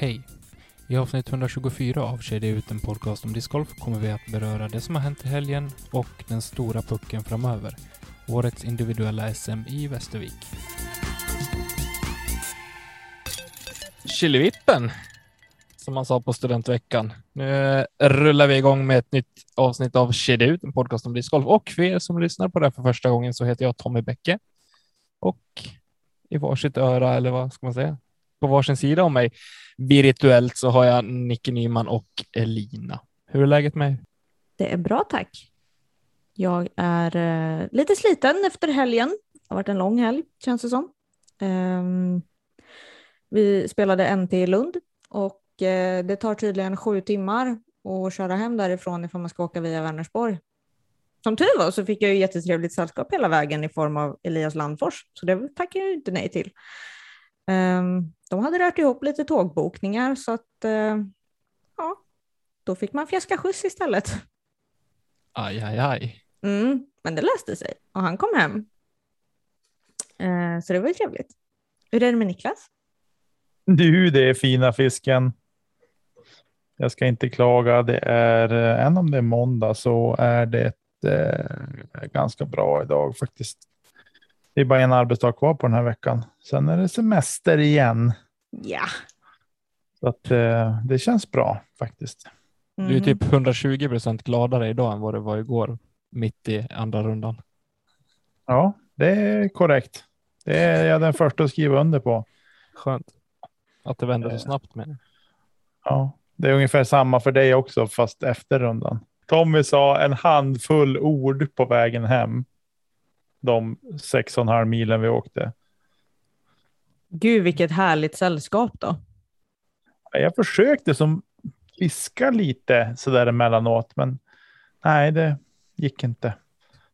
Hej! I avsnitt 124 av Kedja ut en podcast om discgolf kommer vi att beröra det som har hänt i helgen och den stora pucken framöver. Årets individuella SM i Västervik. Killevippen! Som man sa på studentveckan. Nu eh, rullar vi igång med ett nytt avsnitt av Kedja ut, en podcast om discgolf. Och för er som lyssnar på det här för första gången så heter jag Tommy Bäcke. Och i varsitt öra, eller vad ska man säga, på varsin sida om mig virtuellt så har jag Nicke Nyman och Elina. Hur är läget med er? Det är bra tack. Jag är eh, lite sliten efter helgen. Det har varit en lång helg känns det som. Ehm, vi spelade NT i Lund och eh, det tar tydligen sju timmar att köra hem därifrån ifall man ska åka via Vänersborg. Som tur var så fick jag ju jättetrevligt sällskap hela vägen i form av Elias Landfors, så det tackar jag ju inte nej till. Ehm, de hade rört ihop lite tågbokningar så att eh, ja, då fick man fjäska skjuts istället. Aj, aj, aj. Mm, men det löste sig och han kom hem. Eh, så det var ju trevligt. Hur är det med Niklas? Du, det är fina fisken. Jag ska inte klaga. Det är, eh, även om det är måndag så är det eh, ganska bra idag faktiskt. Det är bara en arbetsdag kvar på den här veckan. Sen är det semester igen. Ja. Så att, eh, det känns bra faktiskt. Du är Mm. typ 120 procent gladare idag än vad det var igår, mitt i andra rundan. Ja, det är korrekt. Det är jag den första att skriva under på. Skönt att det vänder så Eh. snabbt med det. Ja, det är ungefär samma för dig också, fast efter rundan. Tommy sa en handfull ord på vägen hem. De sex och en halv milen vi åkte. Gud, vilket härligt sällskap då. Jag försökte som fiska lite sådär emellanåt, men nej, det gick inte.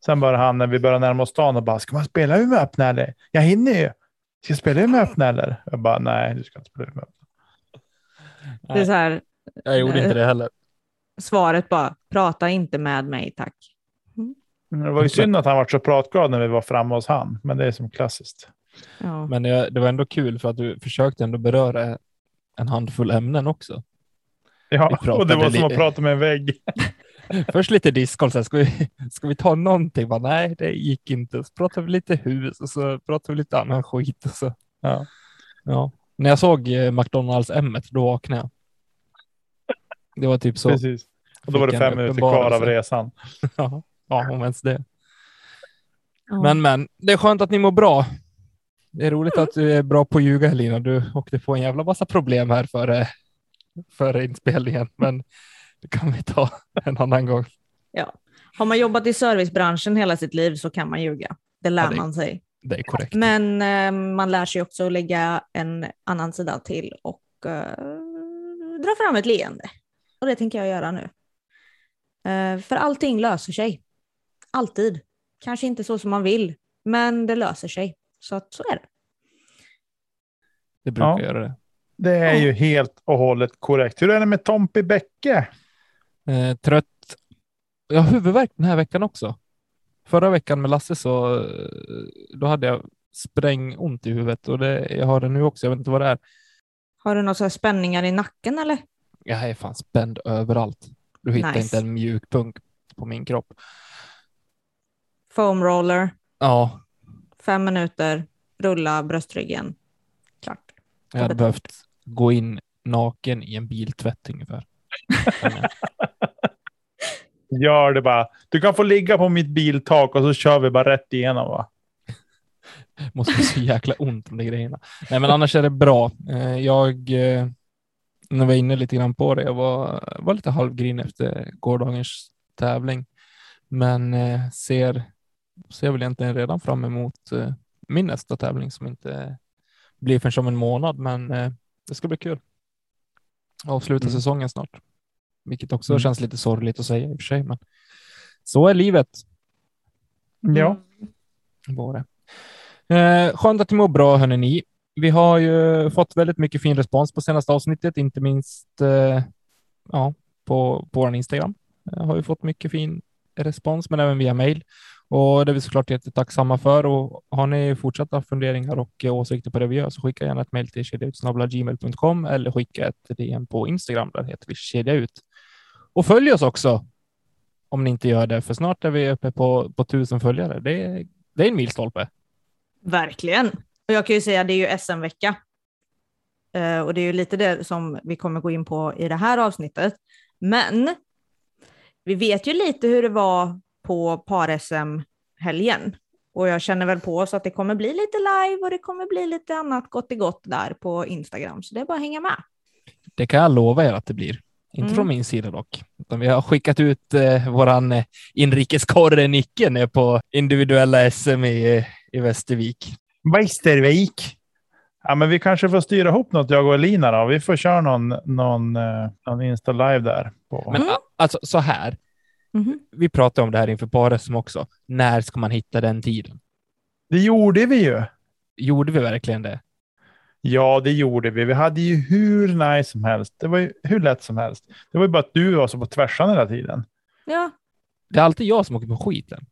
Sen började han när vi började närma oss stan och bara, ska man spela med öppna eller? Jag hinner ju. Ska jag spela med öppna eller? Jag bara, nej, du ska inte spela med öppna. Det är så här, Jag gjorde inte det heller. svaret bara, prata inte med mig tack. Det var ju synd att han var så pratglad när vi var framme hos han, men det är som klassiskt. Ja. Men det, det var ändå kul för att du försökte ändå beröra en handfull ämnen också. Ja, och det var som att prata med en vägg. Först lite discgolf, sen ska vi, ska vi ta någonting? Bara, nej, det gick inte. Så pratade vi lite hus och så pratade vi lite annan skit. Och så. Ja. Ja. När jag såg eh, McDonalds M, då vaknade jag. Det var typ så. Precis. Och då var det fem minuter kvar av resan. Ja, ja, om ens det. Ja. Men, men, det är skönt att ni mår bra. Det är roligt att du är bra på att ljuga, Helena. Du åkte på en jävla massa problem här före, före inspelningen, men det kan vi ta en annan gång. Har man jobbat i servicebranschen hela sitt liv så kan man ljuga. Det lär Ja, det- man sig. Det är korrekt. Men eh, man lär sig också att lägga en annan sida till och eh, dra fram ett leende. Och det tänker jag göra nu. Eh, för allting löser sig. Alltid. Kanske inte så som man vill, men det löser sig. Så att så är det. Det brukar Ja. göra det. Det är ju helt och hållet korrekt. Hur är det med Tompi Bäcke? Eh, trött. Jag har huvudvärk den här veckan också. Förra veckan med Lasse så eh, då hade jag sprängont i huvudet och det, jag har det nu också. Jag vet inte vad det är. Har du några så här spänningar i nacken eller? Jag är fan spänd överallt. Du hittar Nice. inte en mjuk punkt på min kropp. Foam roller, Ja, fem minuter, rulla bröstryggen. Klart. jag hade behövt gå in naken i en biltvätt ungefär. Gör det bara. Du kan få ligga på mitt biltak och så kör vi bara rätt igenom. Va? Måste ha så jäkla ont om de grejerna. Nej, men annars är det bra. Eh, Jag, eh, när vi var inne lite grann på det, jag var, var lite halvgrin efter gårdagens tävling, men eh, ser väl egentligen redan fram emot eh, min nästa tävling som inte blir förrän om en månad, men eh, det ska bli kul. Avsluta Mm. säsongen snart, vilket också Mm. känns lite sorgligt att säga i och för sig, men så är livet. Ja, Var det. Eh, skönt att ni mår bra, hörni ni. Vi har ju fått väldigt mycket fin respons på senaste avsnittet, inte minst eh, ja, på, på vår Instagram. Eh, har vi fått mycket fin respons, men även via mail. Och det är vi såklart jättetacksamma för. Och har ni fortsatta funderingar och åsikter på det vi gör så skicka gärna ett mejl till kedjaut.gmail.com eller skicka ett DM på Instagram. Där heter vi kedja ut. Och följ oss också om ni inte gör det, för snart är vi uppe på, på tusen följare. Det är, det är en milstolpe. Verkligen. Och jag kan ju säga att det är ju SM-vecka. Eh, och det är ju lite det som vi kommer gå in på i det här avsnittet. Men vi vet ju lite hur det var på par-SM-helgen. Och jag känner väl på oss att det kommer bli lite live och det kommer bli lite annat gott i gott där på Instagram. Så det är bara att hänga med. Det kan jag lova er att det blir. Inte Mm. från min sida dock, utan vi har skickat ut eh, våran eh, inrikeskorre Nicke ner på individuella SM i, i Västervik. Västervik. Ja, men vi kanske får styra ihop något, jag och Elina. Då. Vi får köra någon, någon, eh, någon Insta live där. På. Men Mm. alltså så här, Mhm. vi pratade om det här inför par-SM också. När ska man hitta den tiden? Det gjorde vi ju. Gjorde vi verkligen det? Ja, det gjorde vi. Vi hade ju hur nice som helst. Det var ju hur lätt som helst. Det var ju bara att du var så på tvärsan hela tiden. Ja, Det är alltid jag som åker på skiten.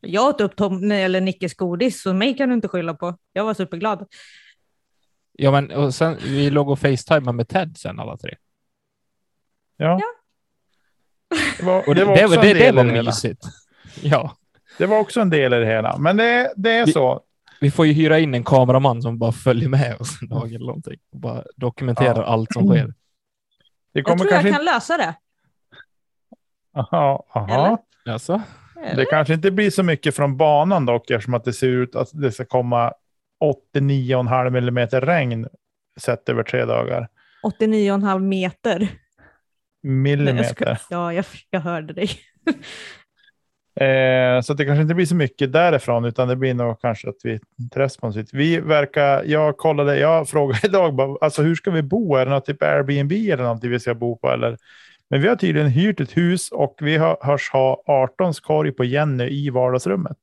jag åt upp Tom, eller Nickes godis, så mig kan du inte skylla på. Jag var superglad. Ja, men och sen vi låg och facetimade med Ted sen alla tre. Ja. Det var, det var det, också det, en det, del var i det hela. mysigt. Ja, Det var också en del i det hela. Men det, det är Vi- så. vi får ju hyra in en kameraman som bara följer med oss en dag eller någonting och bara dokumenterar Ja. allt som sker. Det Jag kommer tror kanske jag inte... kan lösa det. Aha, aha. Alltså, Det kanske inte blir så mycket från banan dock eftersom att det ser ut att det ska komma 89,5 millimeter regn sett över tre dagar. 89,5 meter. Nej, jag Millimeter. ska, ja, jag, jag hörde dig. Eh, så att det kanske inte blir så mycket därifrån, utan det blir nog kanske att vi responsivt. Vi verkar, jag kollade, jag frågade idag, bara, alltså hur ska vi bo? Är det något typ Airbnb eller någonting vi ska bo på? Eller? Men vi har tydligen hyrt ett hus och vi har, hörs ha 18 korg på Jenny i vardagsrummet.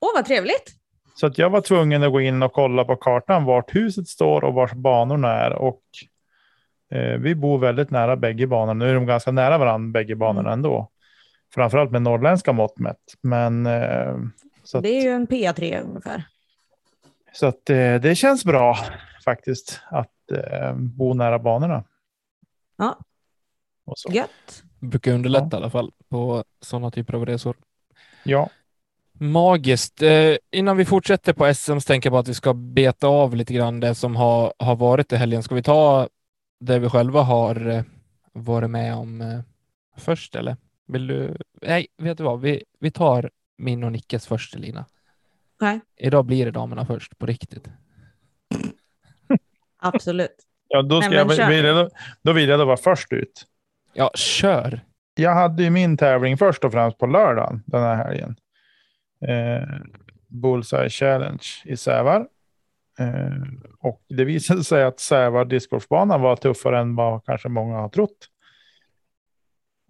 Åh, vad trevligt. Så att jag var tvungen att gå in och kolla på kartan vart huset står och vart banorna är. Och vi bor väldigt nära bägge banorna. Nu är de ganska nära varandra, bägge banorna ändå. Framförallt med norrländska mått mätt. Men eh, så att, Det är ju en PA3 ungefär. så att eh, det känns bra faktiskt att eh, bo nära banorna. Ja. Och så. Gött. brukar underlätta i alla fall på sådana typer av resor. Ja, Magiskt. Eh, innan vi fortsätter på SM så tänker jag bara att vi ska beta av lite grann det som har, har varit i helgen. Ska vi ta det vi själva har eh, varit med om eh, först eller? Vill du? Nej, vet du vad? Vi, vi tar min och Nickes först, Lina. Nej, Idag blir det damerna först på riktigt. absolut. ja då, ska Nej, jag, vill jag, då vill jag då vara först ut. Ja, kör. jag hade ju min tävling först och främst på lördagen den här helgen. Eh, Bullseye Challenge i Sävar. Eh, och det visade sig att Sävar discgolfbanan var tuffare än vad kanske många har trott.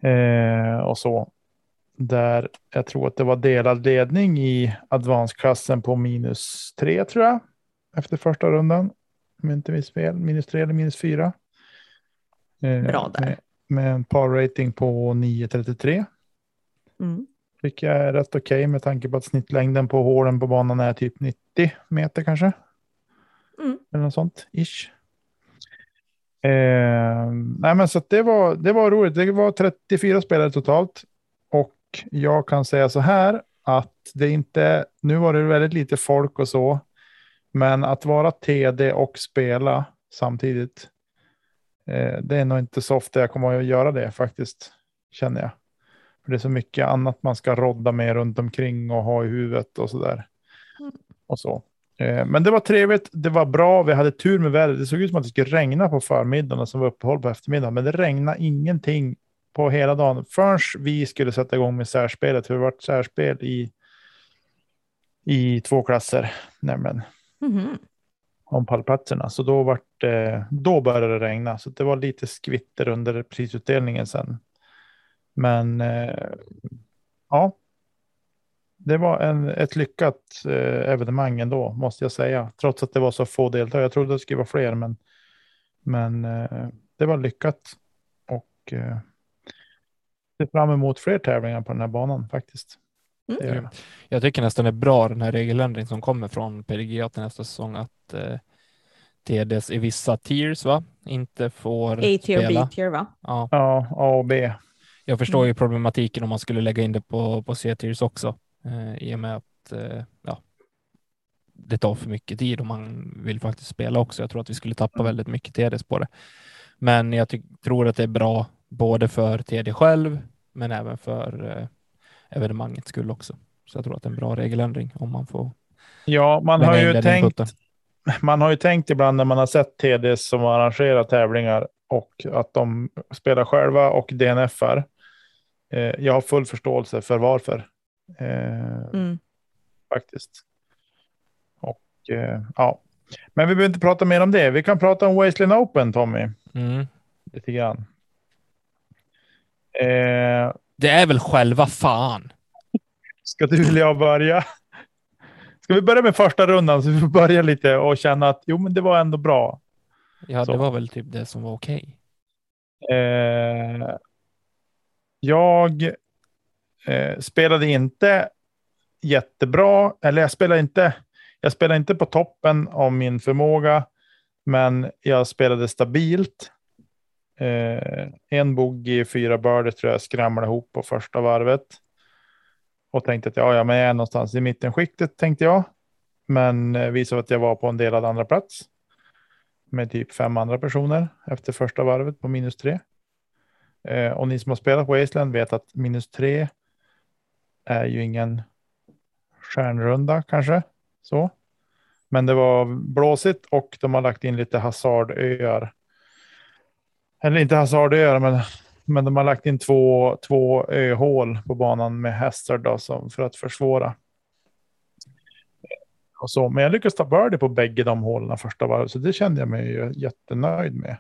Eh, och så. Där jag tror att det var delad ledning i advansklassen på minus tre tror jag. Efter första rundan. Om jag inte minns fel. Minus tre eller minus fyra. Eh, Bra där. Med, med en par rating på 9.33. Mm. Tycker jag är rätt okej med tanke på att snittlängden på hålen på banan är typ 90 meter kanske. Mm. Eller något sånt, ish. Eh, nej men så det var, det var roligt. Det var 34 spelare totalt. Och jag kan säga så här att det inte, nu var det väldigt lite folk och så. Men att vara TD och spela samtidigt. Eh, det är nog inte så ofta jag kommer att göra det faktiskt, känner jag. För det är så mycket annat man ska rodda med runt omkring och ha i huvudet och så där. Mm. Och så. Eh, Men det var trevligt, det var bra, vi hade tur med vädret. Det såg ut som att det skulle regna på förmiddagen och som var uppehåll på eftermiddagen, men det regnade ingenting på hela dagen förrän vi skulle sätta igång med särspelet. För det var särspel i, i två klasser, nämligen Mhm. om pallplatserna. Så då, vart, då började det regna. Så det var lite skvitter under prisutdelningen sen. Men eh, ja, det var en, ett lyckat eh, evenemang ändå, måste jag säga. Trots att det var så få deltagare. Jag trodde det skulle vara fler, men, men eh, det var lyckat. Och eh, ser fram emot fler tävlingar på den här banan faktiskt. Mm. Jag. Tycker nästan det är bra den här regeländring som kommer från PDGA till nästa säsong att eh, TDS i vissa tiers va? inte får A-tier och spela. B-tier va? Ja, Ja, A och B. jag förstår Mm. ju problematiken om man skulle lägga in det på, på C-tiers också eh, i och med att eh, ja, det tar för mycket tid om man vill faktiskt spela också. Jag tror att vi skulle tappa väldigt mycket TDS på det. Men jag tror att det är bra både för TD själv men även för eh, evenemangets skull också. Så jag tror att det är en bra regeländring om man får Ja, man har ju tänkt inputen. man har ju tänkt ibland när man har sett TDs som arrangerar tävlingar och att de spelar själva och DNFar. Eh, jag har full förståelse för varför. Eh, Mm. faktiskt. Och eh, ja, men vi behöver inte prata mer om det. Vi kan prata om Wasteland Open, Tommy, Mm. lite grann. Eh, Det är väl själva fan. ska du eller jag börja? Ska vi börja med första rundan så vi får börja lite och känna att jo, men det var ändå bra. Ja, Så. det var väl typ det som var okej. Eh, jag eh, spelade inte jättebra, eller jag spelade inte. Jag spelade inte på toppen av min förmåga, men jag spelade stabilt. Eh, en bogey, fyra birdies tror jag skramlade ihop på första varvet. Och tänkte att ja, ja, men jag är någonstans i mittenskiktet tänkte jag. Men eh, visade att jag var på en delad andra plats med typ fem andra personer efter första varvet på minus tre. Eh, och ni som har spelat på island vet att minus tre är ju ingen stjärnrunda kanske. Så. Men det var blåsigt och de har lagt in lite hasardöar. Eller inte hasardöar, men, men de har lagt in två, två öhål på banan med hästar då, som, för att försvåra. Och så. Men jag lyckades ta birdie på bägge de hålen första varvet, så det kände jag mig ju jättenöjd med.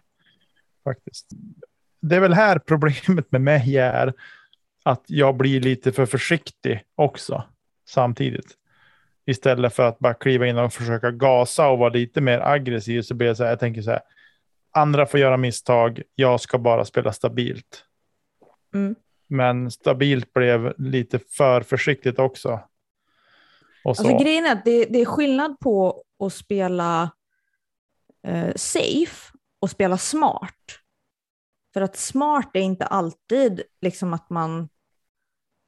Faktiskt. Det är väl här problemet med mig är att jag blir lite för försiktig också samtidigt. Istället för att bara kliva in och försöka gasa och vara lite mer aggressiv så blir jag så här, jag tänker så här, andra får göra misstag, jag ska bara spela stabilt. Mm. Men stabilt blev lite för försiktigt också. Och så. Alltså grejen är att det, det är skillnad på att spela eh, safe och spela smart. För att smart är inte alltid liksom att man,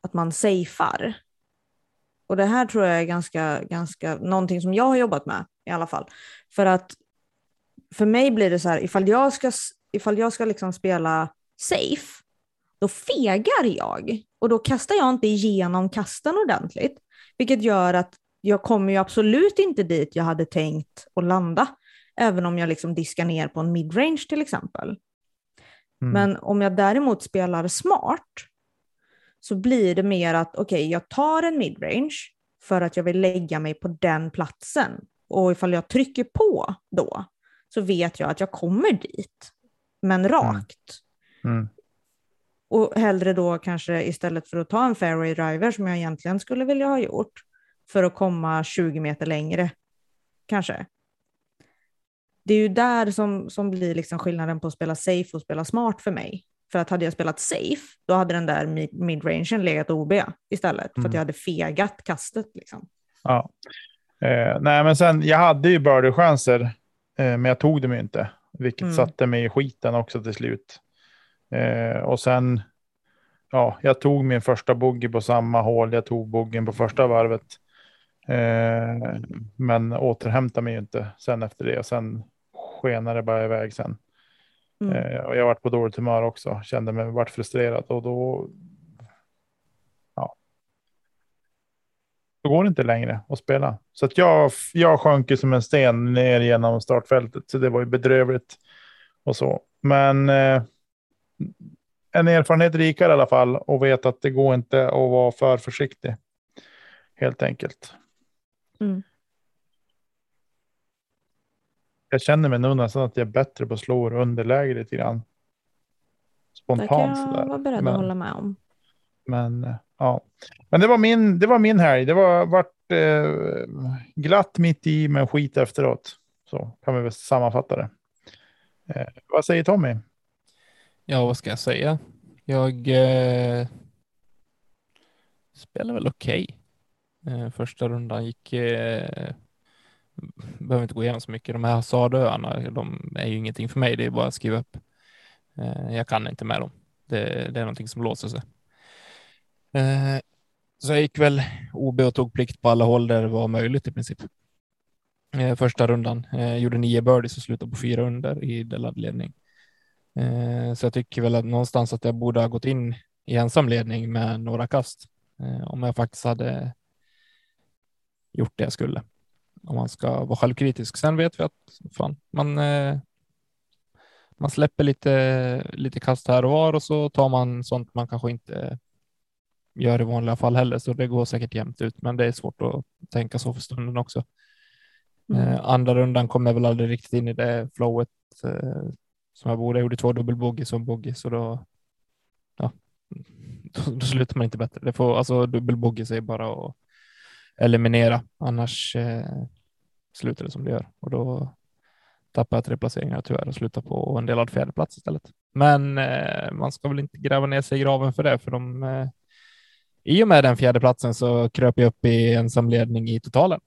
att man safear. Och det här tror jag är ganska, ganska, någonting som jag har jobbat med i alla fall. För att för mig blir det så här, ifall jag ska, ifall jag ska liksom spela safe, då fegar jag. Och då kastar jag inte igenom kasten ordentligt. Vilket gör att jag kommer ju absolut inte dit jag hade tänkt att landa. Även om jag liksom diskar ner på en midrange till exempel. Mm. Men om jag däremot spelar smart så blir det mer att okej, jag tar en midrange för att jag vill lägga mig på den platsen. Och ifall jag trycker på då så vet jag att jag kommer dit, men rakt. Mm. Och hellre då kanske istället för att ta en fairway driver som jag egentligen skulle vilja ha gjort för att komma 20 meter längre, kanske. Det är ju där som, som blir liksom skillnaden på att spela safe och spela smart för mig. För att hade jag spelat safe, då hade den där mid- midrangen legat OB istället. För att Mm. jag hade fegat kastet. Liksom. Ja. Eh, nej, men sen jag hade ju birdie-chanser, eh, men jag tog dem ju inte, vilket Mm. satte mig i skiten också till slut. Eh, och sen, ja, jag tog min första bogey på samma hål. Jag tog boggen på första varvet, eh, men återhämtade mig ju inte sen efter det. Sen skenade det bara iväg sen. Mm. Eh, och jag varit på dåligt humör också, kände mig vart frustrerad och då. Ja. Då går det inte längre att spela. Så att jag, jag sjönk som en sten ner genom startfältet, så det var ju bedrövligt och så. Men eh, en erfarenhet rikare i alla fall och vet att det går inte att vara för försiktig. Helt enkelt. Mm. Jag känner mig nog nästan att jag är bättre på att slå underläge lite grann. Det Spontant kan jag vara beredd Men- att hålla med om. Men eh, ja, men det var min, det var min helg. Det var vart eh, glatt mitt i men skit efteråt. Så kan vi väl sammanfatta det. Eh, vad säger Tommy? Ja, vad ska jag säga? Jag eh, spelar väl okej. Eh, första rundan gick... Eh, behöver inte gå igenom så mycket. De här Hasardöarna, de är ju ingenting för mig. Det är bara att skriva upp. Eh, jag kan inte med dem. Det, det är någonting som låser sig. Eh, så jag gick väl OB och tog plikt på alla håll där det var möjligt i princip. Eh, första rundan gjorde nio birdies och slutade på fyra under i delad ledning. Så jag tycker väl att någonstans att jag borde ha gått in i ensam ledning med några kast. Om jag faktiskt hade gjort det jag skulle. Om man ska vara självkritisk. Sen vet vi att fan, man, eh, man släpper lite, lite kast här och var och så tar man sånt man kanske inte gör i vanliga fall heller. Så det går säkert jämnt ut, men det är svårt att tänka så för stunden också. Mm. Eh, andra rundan kom jag väl aldrig riktigt in i det flowet eh, som jag borde. Jag gjorde två dubbelbogey som bogey, så då, ja, då, då slutar man inte bättre. Det får, alltså dubbelbogey är bara att eliminera, annars eh, slutar det som det gör och då tappar jag tre placeringar tyvärr och slutar på en delad fjärde plats istället. Men eh, man ska väl inte gräva ner sig i graven för det, för de eh, i och med den fjärde platsen så kröp jag upp i ensamledning i totalen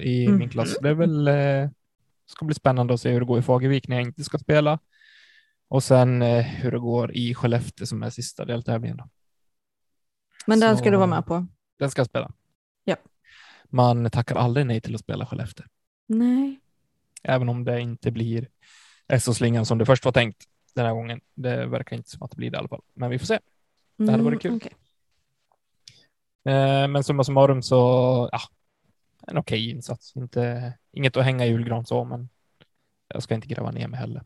i Mm. min klass. Det är väl eh, ska bli spännande att se hur det går i Fagervik när jag inte ska spela. Och sen eh, hur det går i Skellefteå som är sista deltävlingen. Då. Men den Så- ska du vara med på. Den ska jag spela. Man tackar aldrig nej till att spela Skellefteå, Nej. även om det inte blir SO-slingan som det först var tänkt den här gången. Det verkar inte som att det blir det i alla fall, men vi får se. Det hade varit kul. Mm, okej. Eh, men summa summarum så, ja, en okej insats. Inte, inget att hänga i julgran så, men jag ska inte gräva ner mig heller.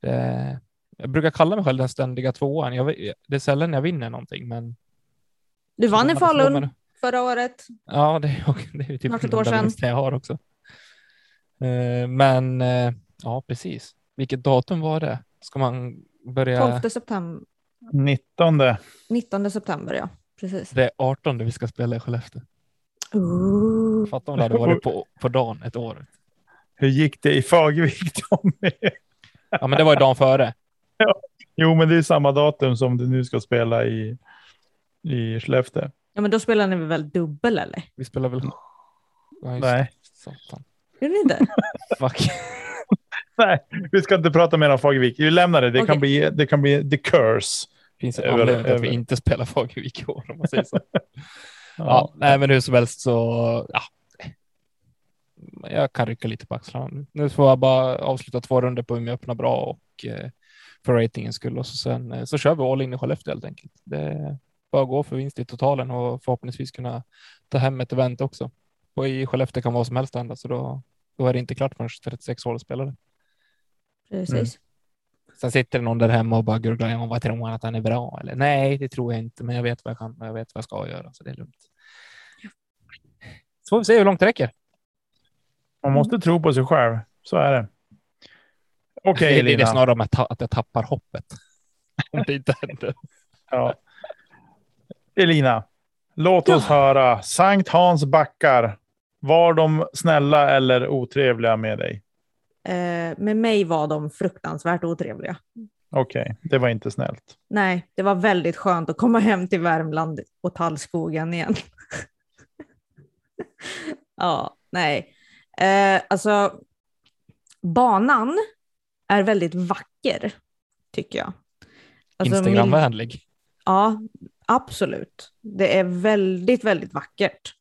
Det, jag brukar kalla mig själv den ständiga tvåan. Jag, det är sällan jag vinner någonting, men. Du vann i Falun förra året. Ja, det, är- det är typ Snart ett år sedan. jag har också. Eh, men eh, ja, precis. Vilket datum var det? Ska man börja? 12 september. 19. 19 september, ja. Precis. Det är 18 vi ska spela i Skellefteå. Ooh. Fatta om det hade varit på, på dagen ett år. Hur gick det i Fagervik Tommy? Ja, men det var ju dagen före. Jo, men det är samma datum som du nu ska spela i, i Skellefteå. Ja, men då spelar ni väl dubbel eller? Vi spelar väl. Just Nej. det. Satan. Gjorde ni inte? Fuck. Nej, vi ska inte prata mer om Fagervik. Vi lämnar det. Det, kan, Okej. bli, det kan bli the curse. Finns Över- anledning till att vi inte spelar Fagervik i år om man säger så. Ja. Ja, nej, men hur som helst så. Ja. Jag kan rycka lite på axlarna. nu. Nu får jag bara avsluta två runder på Umeå öppna bra och eh, för ratingens skull och så sen eh, så kör vi all in i Skellefteå helt enkelt. Det bara gå för vinst i totalen och förhoppningsvis kunna ta hem ett event också. Och i Skellefteå kan vad som helst hända så då, då är det inte klart förrän 36 hål spelare. Precis. Sen sitter det någon där hemma och bara gurglar om vad tror han att han är bra? Eller nej, det tror jag inte, men jag vet vad jag kan och jag vet vad jag ska göra, så det är lugnt. Så får vi se hur långt det räcker. Man måste tro på sig själv. Så är det. Okej, det, det är snarare om att jag tappar hoppet. Om det inte händer. Ja. Elina, låt oss höra. Sankt Hans backar. Var de snälla eller otrevliga med dig? Eh, med mig var de fruktansvärt otrevliga. Okej, det var inte snällt. Nej, det var väldigt skönt att komma hem till Värmland och tallskogen igen. ja, nej. Eh, alltså, banan är väldigt vacker, tycker jag. Alltså, min- Instagramvänlig. Ja, absolut. Det är väldigt, väldigt vackert.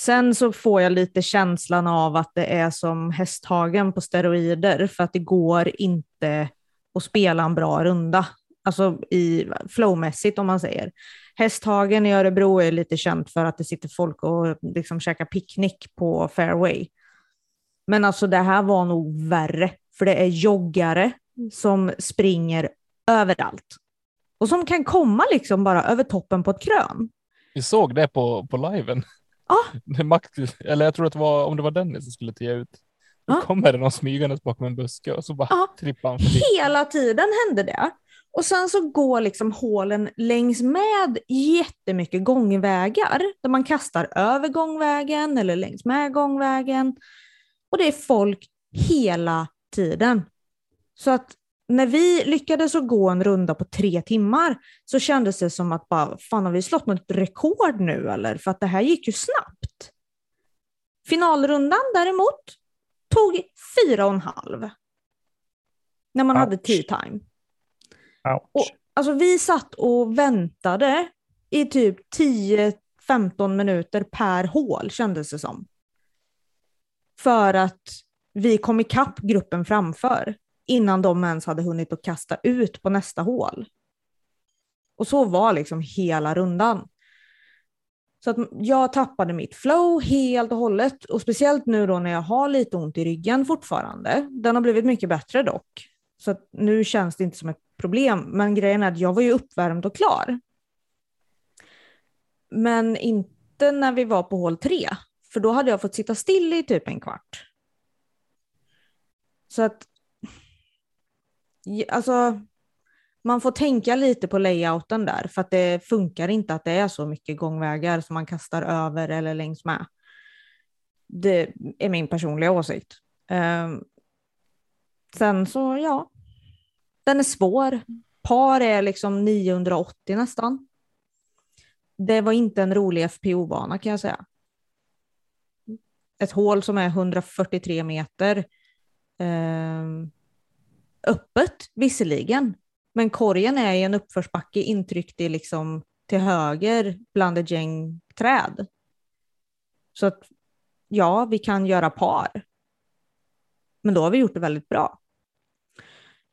Sen så får jag lite känslan av att det är som Hästhagen på steroider för att det går inte att spela en bra runda. Alltså i flowmässigt om man säger. Hästhagen i Örebro är lite känt för att det sitter folk och liksom käkar picknick på fairway. Men alltså det här var nog värre, för det är joggare som springer överallt. Och som kan komma liksom bara över toppen på ett krön. Vi såg det på, på liven. Max, eller jag tror att det var, om det var Dennis som skulle tia ut. Då Ja. kommer det någon smygandes bakom en buske och så bara Ja. trippar han förbi. Hela tiden hände det. Och sen så går liksom hålen längs med jättemycket gångvägar där man kastar över gångvägen eller längs med gångvägen. Och det är folk hela tiden. Så att när vi lyckades att gå en runda på tre timmar så kändes det som att bara, fan har vi slått något rekord nu eller? För att det här gick ju snabbt. Finalrundan däremot tog fyra och en halv. När man hade Ouch. tea time. Ouch. Och, alltså vi satt och väntade i typ 10-15 minuter per hål kändes det som. För att vi kom ikapp gruppen framför innan de ens hade hunnit att kasta ut på nästa hål. Och så var liksom hela rundan. Så att jag tappade mitt flow helt och hållet och speciellt nu då när jag har lite ont i ryggen fortfarande. Den har blivit mycket bättre dock. Så att nu känns det inte som ett problem. Men grejen är att jag var ju uppvärmd och klar. Men inte när vi var på hål tre. För då hade jag fått sitta still i typ en kvart. Så att... Alltså, man får tänka lite på layouten där. För att det funkar inte att det är så mycket gångvägar som man kastar över eller längs med. Det är min personliga åsikt. Ehm, sen så, ja. Den är svår. Par är liksom 980 nästan. Det var inte en rolig FPO-bana kan jag säga. Ett hål som är 143 meter. ehm, öppet visserligen, men korgen är i en uppförsbacke intryckt i liksom till höger bland ett gäng träd. Så att ja, vi kan göra par. Men då har vi gjort det väldigt bra.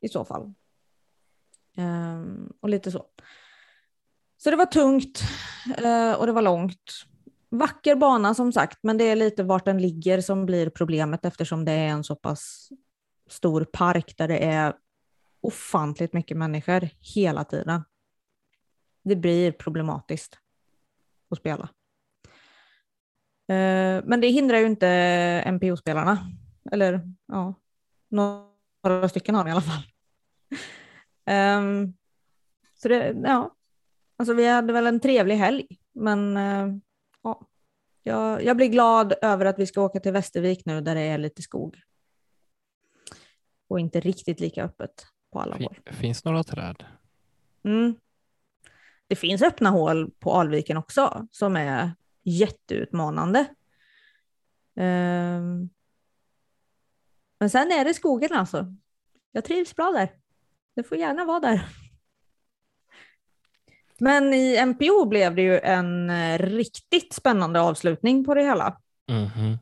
I så fall. Ehm, och lite så. Så det var tungt eh, och det var långt. Vacker bana som sagt, men det är lite vart den ligger som blir problemet eftersom det är en så pass stor park där det är ofantligt mycket människor hela tiden. Det blir problematiskt att spela. Eh, men det hindrar ju inte NPO-spelarna. Eller ja, några stycken har de i alla fall. Ehm, så det, ja. Alltså vi hade väl en trevlig helg, men eh, ja. Jag, jag blir glad över att vi ska åka till Västervik nu där det är lite skog. Och inte riktigt lika öppet på alla håll. Fin- Finns några träd? Mm. Det finns öppna hål på Alviken också som är jätteutmanande. Ehm. Men sen är det skogen alltså. Jag trivs bra där. Det får gärna vara där. Men i MPO blev det ju en eh, riktigt spännande avslutning på det hela. Mhm.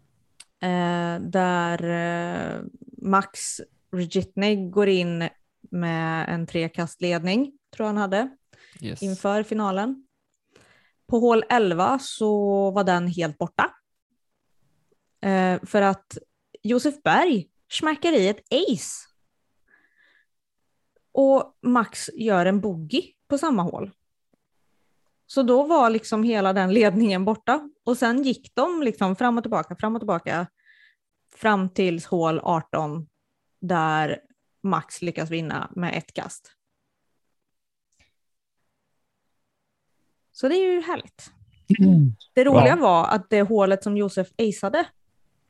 Eh, där eh, Max Rigitny går in med en trekastledning, tror han hade, Yes. inför finalen. På hål 11 så var den helt borta. Eh, för att Josef Berg smackar i ett ace. Och Max gör en bogey på samma hål. Så då var liksom hela den ledningen borta. Och sen gick de liksom fram och tillbaka, fram och tillbaka. Fram till hål 18 där Max lyckas vinna med ett kast. Så det är ju härligt. Det roliga Ja. var att det hålet som Josef aceade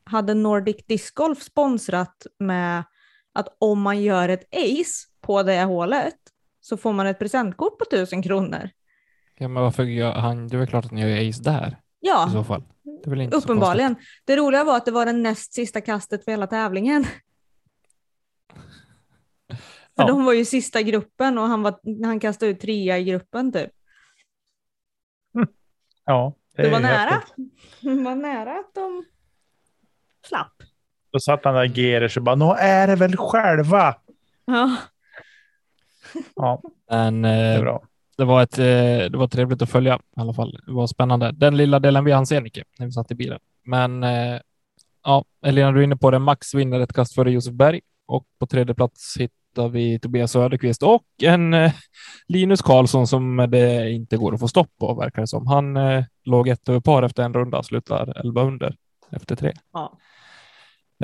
hade Nordic Disc Golf sponsrat med att om man gör ett ace på det hålet så får man ett presentkort på tusen kronor. Ja, men varför gör han? Det är väl klart att ni gör ace där i Ja, så fall. Det är väl inte uppenbarligen. Det roliga var att det var det näst sista kastet för hela tävlingen. För Ja. de var ju sista gruppen och han, var, han kastade ut trea i gruppen typ. Ja, Det var är nära. häftigt. Det var nära att de slapp. Då satt han där Gerers och bara, nå är det väl själva. Ja. Ja, Men det är eh, bra. det, var ett, eh, det var trevligt att följa i alla fall. Det var spännande. Den lilla delen vi hann se, Nicke, när vi satt i bilen. Men eh, ja, Elina, du är inne på det. Max vinner ett kast före Josef Berg och på tredje plats hittar vi Tobias Söderqvist och en eh, Linus Karlsson som det inte går att få stopp på verkar det som. Han eh, låg ett över par efter en runda slutar 11 under efter tre. Ja.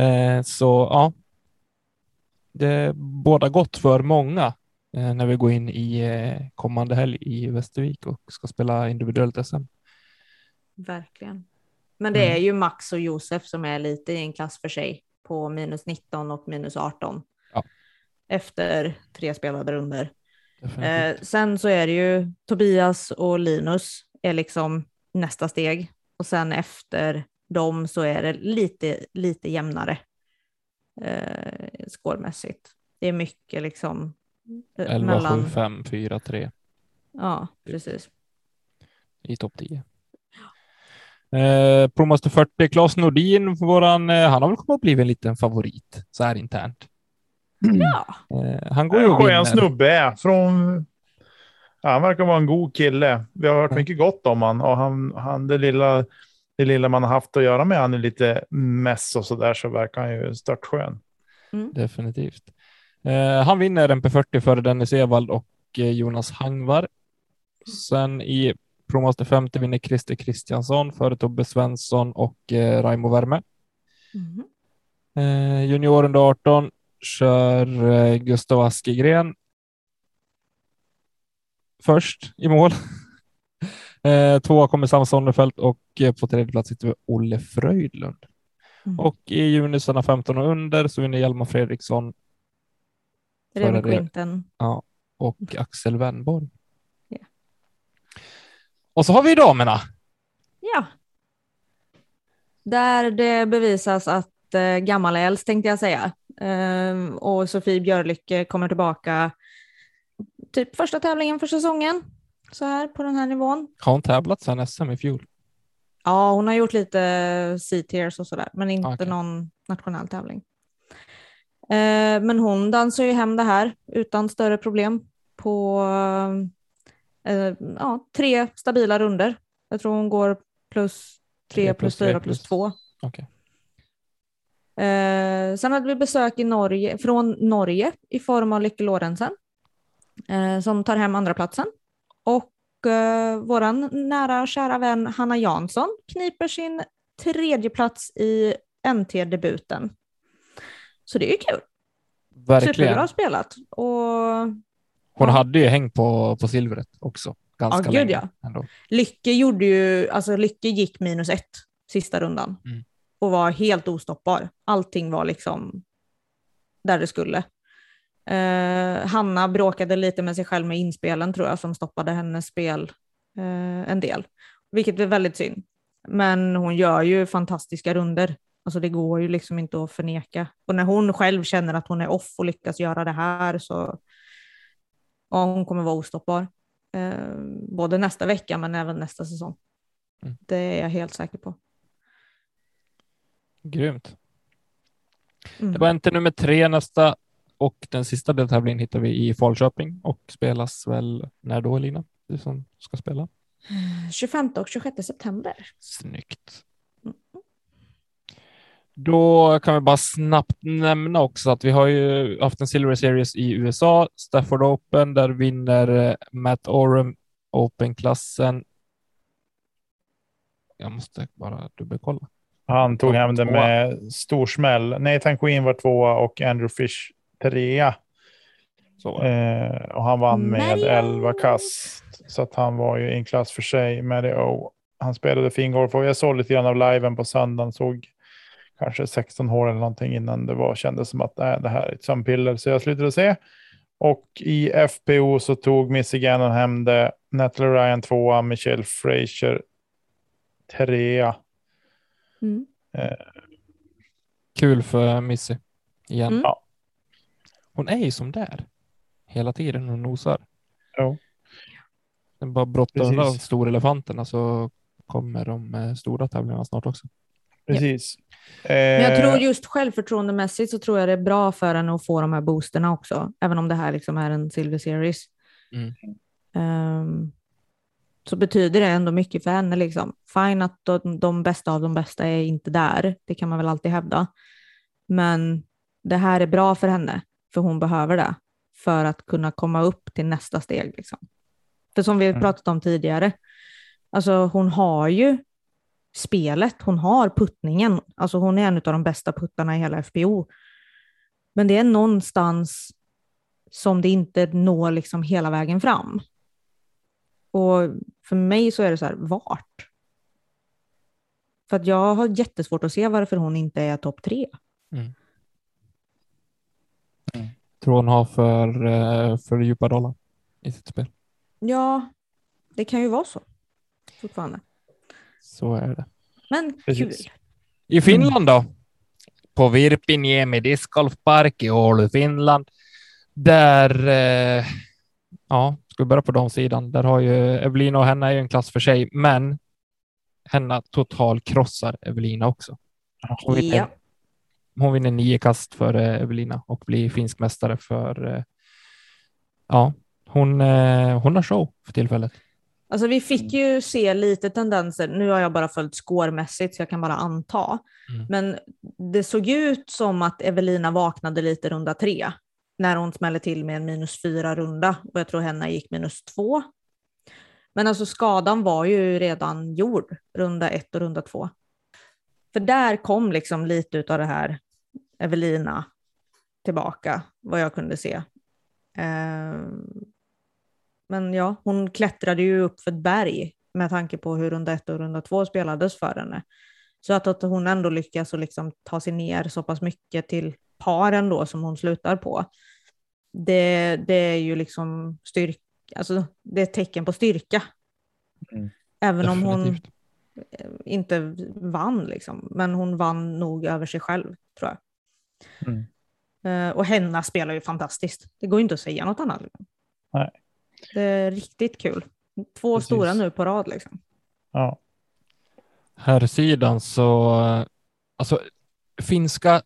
Eh, så ja, det båda gott för många när vi går in i kommande helg i Västervik och ska spela individuellt SM. Verkligen. Men det Mm. är ju Max och Josef som är lite i en klass för sig på minus 19 och minus 18. Efter tre spelade runder. Eh, sen så är det ju Tobias och Linus är liksom nästa steg och sen efter dem så är det lite, lite jämnare eh, skårmässigt. Det är mycket liksom eh, 11, mellan, 7, 5, 4, 3 ja precis. i topp 10. Eh, Promaster 40, Claes Nordin, våran, eh, han har väl kommit att bli en liten favorit så här internt. Ja, Eh, han går ju En och vinner. snubbe. Från... Ja, han verkar vara en god kille. Vi har hört Mm. mycket gott om han och han, han det, lilla, det lilla man har haft att göra med han är lite mess och så där så verkar han ju störtskön. Definitivt. Eh, han vinner MP40 före Dennis Evald och eh, Jonas Hangvar. Sen i Promaster 50 vinner Christer Kristiansson före Tobbe Svensson och eh, Raimo Värme. Mhm. Eh, junior under 18 kör eh, Gustav Askegren först i mål. Eh, tvåa kommer Sam Sonnefelt och eh, på tredje plats sitter vi Olle Fröjdlund. Mm. Och i junisarna 15 och under så vinner Hjalmar Fredriksson Remi Quinten. och Axel Wennborg. Ja. Och så har vi damerna. Ja. Där det bevisas att eh, gammal är äldst tänkte jag säga. Ehm, och Sofie Björlycke kommer tillbaka typ första tävlingen för säsongen. Så här på den här nivån. Har hon tävlat sedan SM i fjol? Ja, hon har gjort lite C-tiers och sådär, men inte Okej. någon nationell tävling. Eh, men hon dansar ju hem det här utan större problem på eh, ja, tre stabila runder. Jag tror hon går plus tre, Tre plus plus fyra, plus två. Okej. Eh, sen hade vi besök i Norge, från Norge i form av Lykke Lorentzen eh, som tar hem andra platsen. Och eh, våran nära och kära vän Hanna Jansson kniper sin tredje plats i NT-debuten. Så det är ju kul. Verkligen. Superbra spelat. Och Hon Ja. hade ju hängt på, på silvret också. Ganska Ja, gud, länge. ja. Ändå. Lycke gjorde ju, alltså Lycke gick minus ett sista rundan Mm. Och var helt ostoppbar. Allting var liksom där det skulle. Eh, Hanna bråkade lite med sig själv med inspelen tror jag som stoppade hennes spel eh, en del, vilket är väldigt synd. Men hon gör ju fantastiska runder. Alltså det går ju liksom inte att förneka. Och när hon själv känner att hon är off och lyckas göra det här så ja, hon kommer vara ostoppbar. Eh, både nästa vecka men även nästa säsong. Mm. Det är jag helt säker på. Grymt. Mm. Det var inte nummer tre nästa och den sista deltävlingen hittar vi i Falköping och spelas väl när då Elina? Du som ska spela. 25 och 26 september. Snyggt. Mm. Då kan vi bara snabbt nämna också att vi har ju haft en Silver Series i USA, Stafford Open, där vinner eh, Matt Oram Open-klassen. Jag måste bara dubbelkolla. Han tog hem det med stor smäll. Nathan Queen var tvåa och Andrew Fish trea. Eh, och han vann med Mario. 11 kast. Så att han var ju i en klass för sig. Mario. Han spelade fin golf och jag såg lite grann av liven på söndagen. Såg kanske 16 hål eller någonting innan det var kändes som att äh, det här är ett sömnpiller. Så jag slutade se. Och i FPO så tog Missy Gannon hem det. Natalie Ryan tvåa, Michelle Frazier trea. Mm. Kul för Missy igen. Mm. Ja. Hon är ju som där hela tiden och nosar. Jo. Den bara brottar undan stora elefanterna så kommer de eh, stora tävlingarna snart också. Precis. Men jag Eh, tror just självförtroendemässigt så tror jag det är bra för henne att få de här boosterna också, även om det här liksom är en Silver Series. Mm. Ehm, så betyder det ändå mycket för henne. Liksom. Fine att de, de bästa av de bästa är inte där, det kan man väl alltid hävda. Men det här är bra för henne. för hon behöver det för att kunna komma upp till nästa steg. Liksom. För som vi Mm. pratat om tidigare, alltså hon har ju spelet, hon har puttningen, alltså hon är en av de bästa puttarna i hela FBO. Men det är någonstans som det inte når liksom hela vägen fram. Och för mig så är det så här, vart? För att jag har jättesvårt att se varför hon inte är topp tre. Tror hon har för, eh, för djupa dollar i sitt spel. Ja, det kan ju vara så fortfarande. Så är det. Men Precis. kul. I Finland då? På Virpiniemi discgolfpark i Oulu, Finland. Där, eh, ja, vi börja på de sidan. Där har ju Evelina och Henna är ju en klass för sig, men Henna total krossar Evelina också. Hon vinner, Ja. hon vinner nio kast för eh, Evelina och blir finsk mästare för, eh, ja, hon, eh, hon har show för tillfället. Alltså vi fick ju se lite tendenser, nu har jag bara följt skårmässigt så jag kan bara anta, Mm. men det såg ut som att Evelina vaknade lite runda tre när hon smäller till med en minus fyra runda och jag tror Henna gick minus två. Men alltså skadan var ju redan gjord, runda ett och runda två. För där kom liksom lite av det här Evelina tillbaka, vad jag kunde se. Eh, men ja, hon klättrade ju upp för ett berg med tanke på hur runda ett och runda två spelades för henne. Så att, att hon ändå lyckas liksom ta sig ner så pass mycket till paren då som hon slutar på. Det, det är ju liksom styrka, alltså det är ett tecken på styrka. Mm. Även om hon Definitivt. eh, inte vann liksom, men hon vann nog över sig själv tror jag. Mm. Eh, och Henna spelar ju fantastiskt. Det går ju inte att säga något annat. Nej. Det är riktigt kul. Två Precis. stora nu på rad liksom. Ja. Här sidan så, alltså finska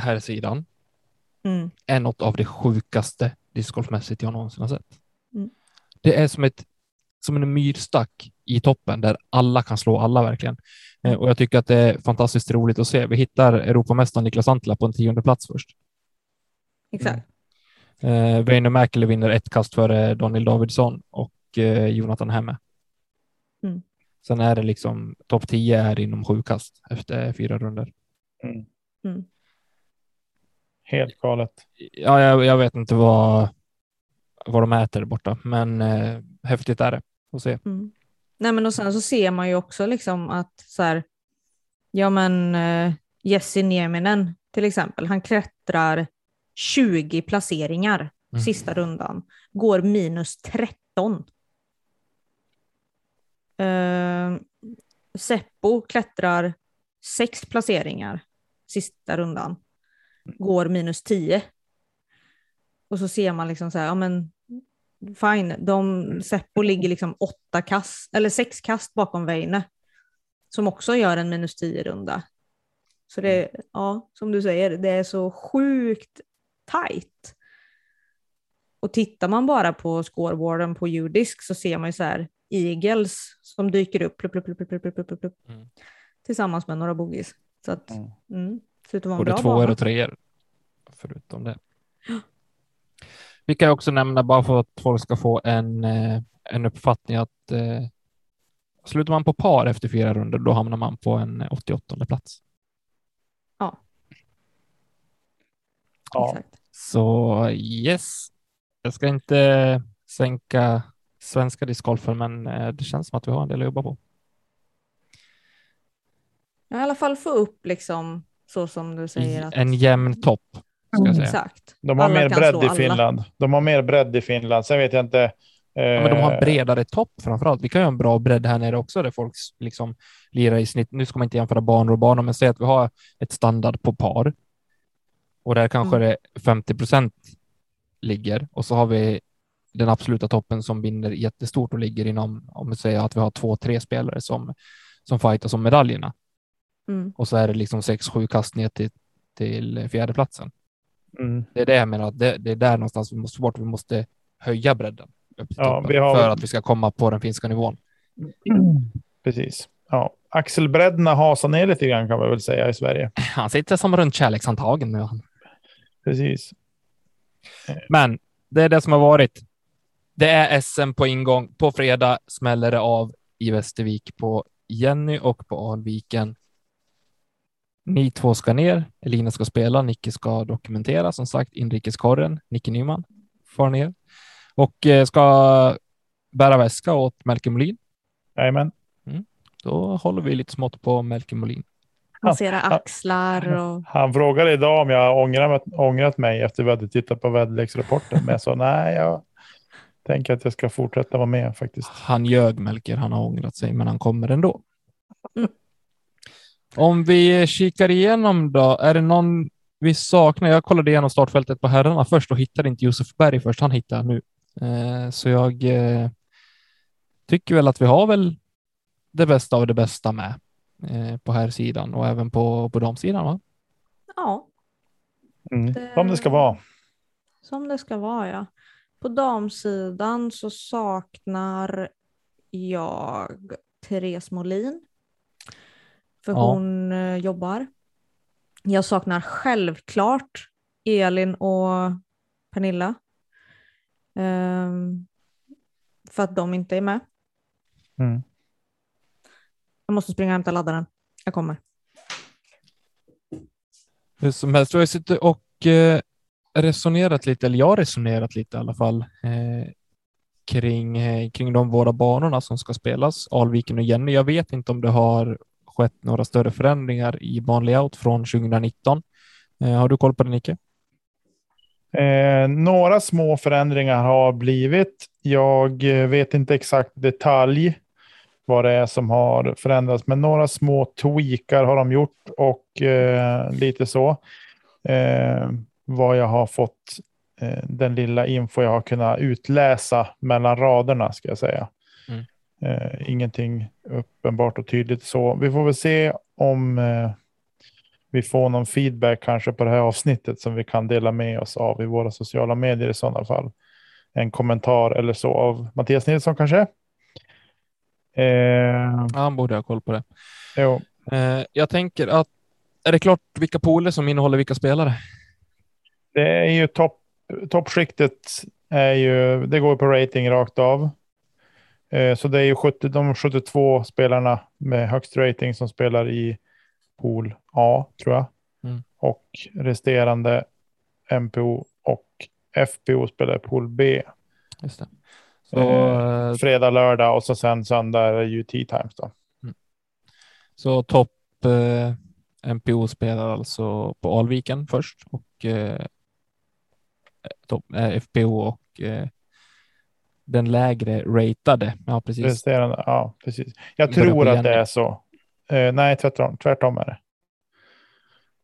här sidan Mm. är något av det sjukaste discgolfmässigt jag någonsin har sett. Mm. Det är som, ett, som en myrstack i toppen där alla kan slå alla verkligen. Eh, och jag tycker att det är fantastiskt roligt att se. Vi hittar Europamästaren Niklas Antila på en tionde plats först. Exakt. Eh, Väinö Mäkelä vinner ett kast före Daniel Davidsson och eh, Jonathan Hemme. Mm. Sen är det liksom topp 10 är inom sju kast efter fyra runder. Mm. Helt galet. Ja, jag, jag vet inte vad, vad de äter borta, men eh, häftigt är det att se. Mm. Nej, men och sen så ser man ju också liksom att så här, ja men eh, Jesse Nieminen till exempel, han klättrar 20 placeringar Mm. sista rundan, går minus 13. Eh, Seppo klättrar sex placeringar sista rundan, går minus 10. Och så ser man liksom så här, ja men fine, de, Seppo ligger liksom åtta kast, eller sex kast bakom Väinö, som också gör en minus 10 runda. Så det, ja, som du säger, det är så sjukt tajt. Och tittar man bara på scoreboarden på Udisk så ser man ju så här Eagles som dyker upp plupp, plupp, plupp, plupp, plupp, plupp, plupp, Mm. tillsammans med några bogies. Så att, Mm. mm, en Både tvåor och treor. Förutom det. Vi kan också nämna bara för att folk ska få en, eh, en uppfattning att eh, slutar man på par efter fyra runder, då hamnar man på en 88 plats. Ja. Exakt. Så yes, jag ska inte sänka svenska discgolfen, men eh, det känns som att vi har en del att jobba på. I alla fall få upp liksom så som du säger. Att, En jämn topp, ska jag säga. Exakt. De har Alla mer bredd i alla. Finland. De har mer bredd i Finland. Sen vet jag inte. Eh, Ja, men de har en bredare topp framför allt. Vi kan ju ha en bra bredd här nere också där folk liksom lirar i snitt. Nu ska man inte jämföra banor och banor, men säg att vi har ett standard på par och där kanske Mm. det 50 procent ligger och så har vi den absoluta toppen som vinner jättestort och ligger inom, om vi säger att vi har två, tre spelare som, som fightas om medaljerna Mm. och så är det liksom sex, sju kast ner till, till fjärdeplatsen. Mm. Det är det jag menar, att det, det är där någonstans vi måste bort. Vi måste höja bredden Ja, har- för att vi ska komma på den finska nivån. Precis. Ja. Axelbredderna hasar ner lite grann kan man väl säga i Sverige. Han sitter som runt kärlekshandtagen nu. han. Precis. Men det är det som har varit. Det är SM på ingång. På fredag smäller det av i Västervik på Jenny och på Alviken. Ni två ska ner. Elina ska spela. Nicke ska dokumentera. Som sagt, inrikeskorren. Nicke Nyman far ner och eh, ska bära väska åt Melker Molin. Jajamän. Då håller vi lite smått på Melker Molin. Massera axlar och Han frågade idag om jag ångrat, ångrat mig efter vi hade tittat på väderleksrapporten. Men jag sa nej, jag tänker att jag ska fortsätta vara med faktiskt. Han ljög Melker. Han har ångrat sig, men han kommer ändå. Om vi kikar igenom då, är det någon vi saknar? Jag kollade igenom startfältet på herrarna först och hittade inte Josef Berg först. Han hittar jag nu. Eh, så jag eh, tycker väl att vi har väl det bästa av det bästa med eh, på här sidan och även på, på damsidan. Va? ja, Mm. Det- Som det ska vara. som det ska vara ja. På damsidan så saknar jag Therese Molin. För Ja. hon eh, jobbar. Jag saknar självklart Elin och Pernilla. Ehm, för att de inte är med. Mm. Jag måste springa och hämta laddaren. Jag kommer. Hur som helst, har suttit och eh, resonerat lite, eller jag har resonerat lite i alla fall, eh, kring, eh, kring de båda banorna som ska spelas, Alviken och Jenny. Jag vet inte om det har skett några större förändringar i banlayout från 2019. Eh, har du koll på det, Nicke? Eh, några små förändringar har blivit. Jag eh, vet inte exakt detalj vad det är som har förändrats, men några små tweakar har de gjort och eh, lite så. Eh, vad jag har fått, eh, den lilla info jag har kunnat utläsa mellan raderna ska jag säga. Eh, ingenting uppenbart och tydligt så. Vi får väl se om eh, vi får någon feedback kanske på det här avsnittet som vi kan dela med oss av i våra sociala medier i sådana fall. En kommentar eller så av Mattias Nilsson kanske. Eh, Ja, han borde ha koll på det. jo, Eh, jag tänker att, är det klart vilka pooler som innehåller vilka spelare? det är ju topp, toppskiktet är ju, det går på rating rakt av. Eh, så det är ju 70, de 72 spelarna med högst rating som spelar i pool A tror jag. Mm. Och resterande MPO och FPO spelar i pool B. Just det. Så, Eh, eh, fredag, lördag och så sen söndag är det ju tea times då. Så topp eh, MPO spelar alltså på Alviken först och eh, topp, eh, FPO och eh, den lägre ratade. Ja, precis. Resterande, ja, precis. Jag tror att det är så. Eh, nej, tvärtom, tvärtom är det.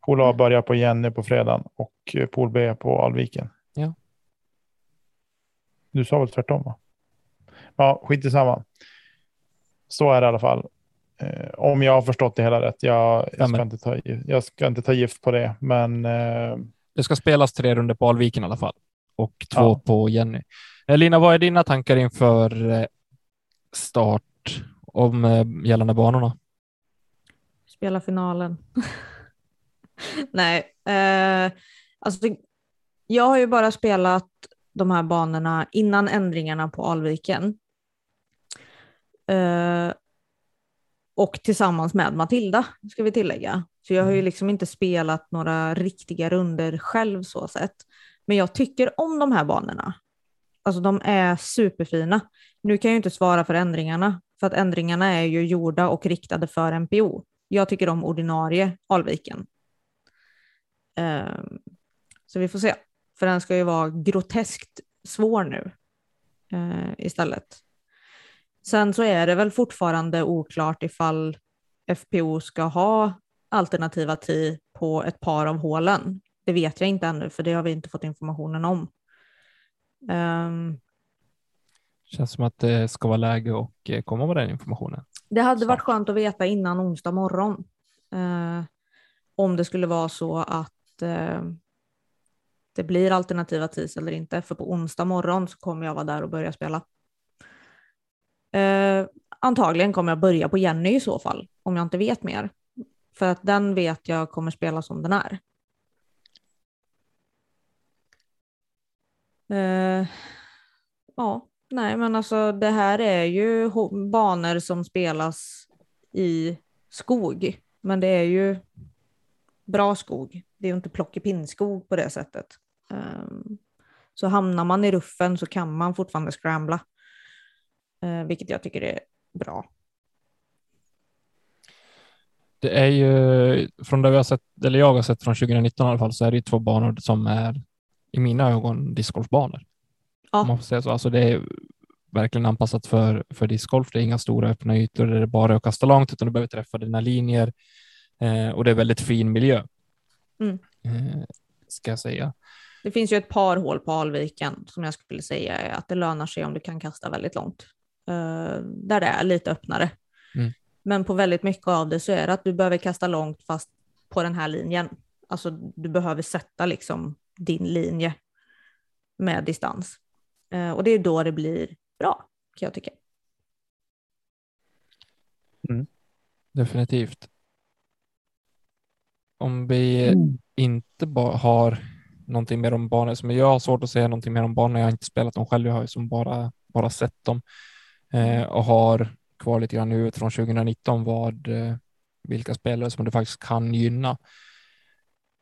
Pool A börjar på Jenny på fredagen och eh, Pool B på Alviken. Ja. Du sa väl tvärtom va? Ja, skit i samma. Så är det i alla fall. Eh, om jag har förstått det hela rätt. Jag, jag, ska, inte ta, jag ska inte ta gift på det, men eh, Det ska spelas tre runder på Alviken i alla fall och två Ja. på Jenny. Eh, Lina, vad är dina tankar inför eh, start om eh, gällande banorna? Spela finalen. Nej, eh, alltså jag har ju bara spelat de här banorna innan ändringarna på Alviken. Eh, och tillsammans med Matilda, ska vi tillägga. Så jag har ju liksom inte spelat några riktiga runder själv så sett. Men jag tycker om de här banorna. Alltså de är superfina. Nu kan jag inte svara för ändringarna, för att ändringarna är ju gjorda och riktade för NPO. Jag tycker om ordinarie Alviken. Um, så vi får se. För den ska ju vara groteskt svår nu uh, istället. Sen så är det väl fortfarande oklart ifall FPO ska ha alternativa TI på ett par av hålen. Det vet jag inte ännu, för det har vi inte fått informationen om. Ehm, Känns som att det ska vara läge och eh, komma med den informationen. Det hade Så. varit skönt att veta innan onsdag morgon. Eh, om det skulle vara så att eh, det blir alternativa TIS eller inte. För på onsdag morgon så kommer jag vara där och börja spela. Eh, antagligen kommer jag börja på Jenny i så fall, om jag inte vet mer. För att den vet jag kommer spela som den är. Eh, ja, nej men alltså det här är ju banor som spelas i skog, men det är ju bra skog. Det är ju inte plockepinnskog på det sättet. Um, så hamnar man i ruffen så kan man fortfarande scrambla, uh, vilket jag tycker är bra. Det är ju från det vi har sett, eller jag har sett från 2019 i alla fall, så är det ju två banor som är i mina ögon discgolfbanor. Ja. Om man får säga så. Alltså det är verkligen anpassat för, för discgolf. Det är inga stora öppna ytor där det bara är att kasta långt, utan du behöver träffa dina linjer eh, och det är väldigt fin miljö. Mm. Eh, ska jag säga. Det finns ju ett par hål på Alviken som jag skulle säga är att det lönar sig om du kan kasta väldigt långt. Eh, där det är lite öppnare. Mm. Men på väldigt mycket av det så är det att du behöver kasta långt fast på den här linjen. Alltså du behöver sätta liksom din linje med distans. Eh, och det är då det blir bra kan jag tycka. Definitivt. Om vi inte bara har någonting mer om banor, som jag har svårt att säga någonting mer om banor. Jag har inte spelat dem själv. Jag har ju som bara, bara sett dem eh, och har kvar lite grann nu från 2019 vad eh, vilka spelare som det faktiskt kan gynna.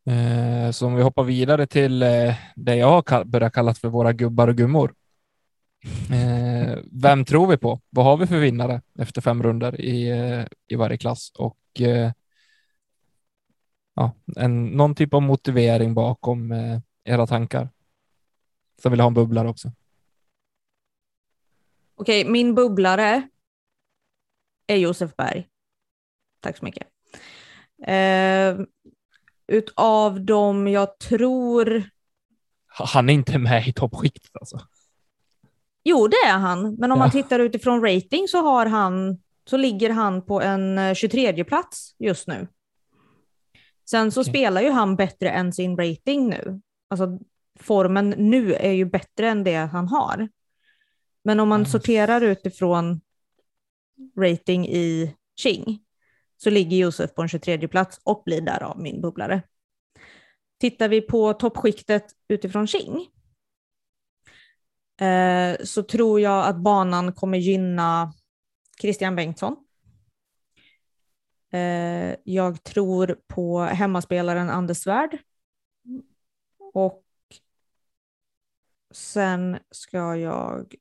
Eh, så om vi hoppar vidare till eh, det jag har börjat kalla för våra gubbar och gummor. Eh, vem tror vi på? Vad har vi för vinnare efter fem runder i, i varje klass? Och ja, en, någon typ av motivering bakom era tankar. Så vill jag ha en bubblare också. Okej, min bubblare är Josef Berg. Tack så mycket. Eh, utav dem jag tror... Han är inte med i toppskiktet alltså. Jo, det är han. Men om man Ja. tittar utifrån rating så, har han, så ligger han på en eh, 23 plats just nu. Sen så Okej. spelar ju han bättre än sin rating nu. Alltså formen nu är ju bättre än det han har. Men om man Mm. sorterar utifrån rating i Qing så ligger Josef på en 23 plats och blir därav min bubblare. Tittar vi på toppskiktet utifrån Qing eh, så tror jag att banan kommer gynna Christian Bengtsson. Eh, jag tror på hemmaspelaren Anders Svärd. Och sen ska jag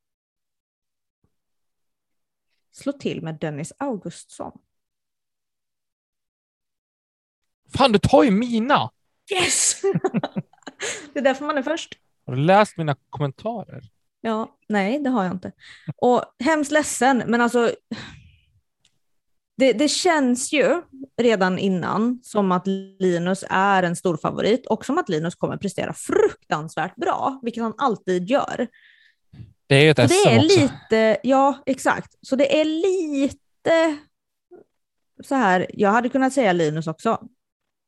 slå till med Dennis Augustsson. Fan, du tar ju mina! Yes! det är därför man är först. Har du läst mina kommentarer? Ja, nej, det har jag inte. Och hemskt ledsen, men alltså. Det, det känns ju redan innan som att Linus är en stor favorit och som att Linus kommer prestera fruktansvärt bra, vilket han alltid gör. Det är ju ett Så SM det är också. lite, ja exakt, så det är lite så här, jag hade kunnat säga Linus också,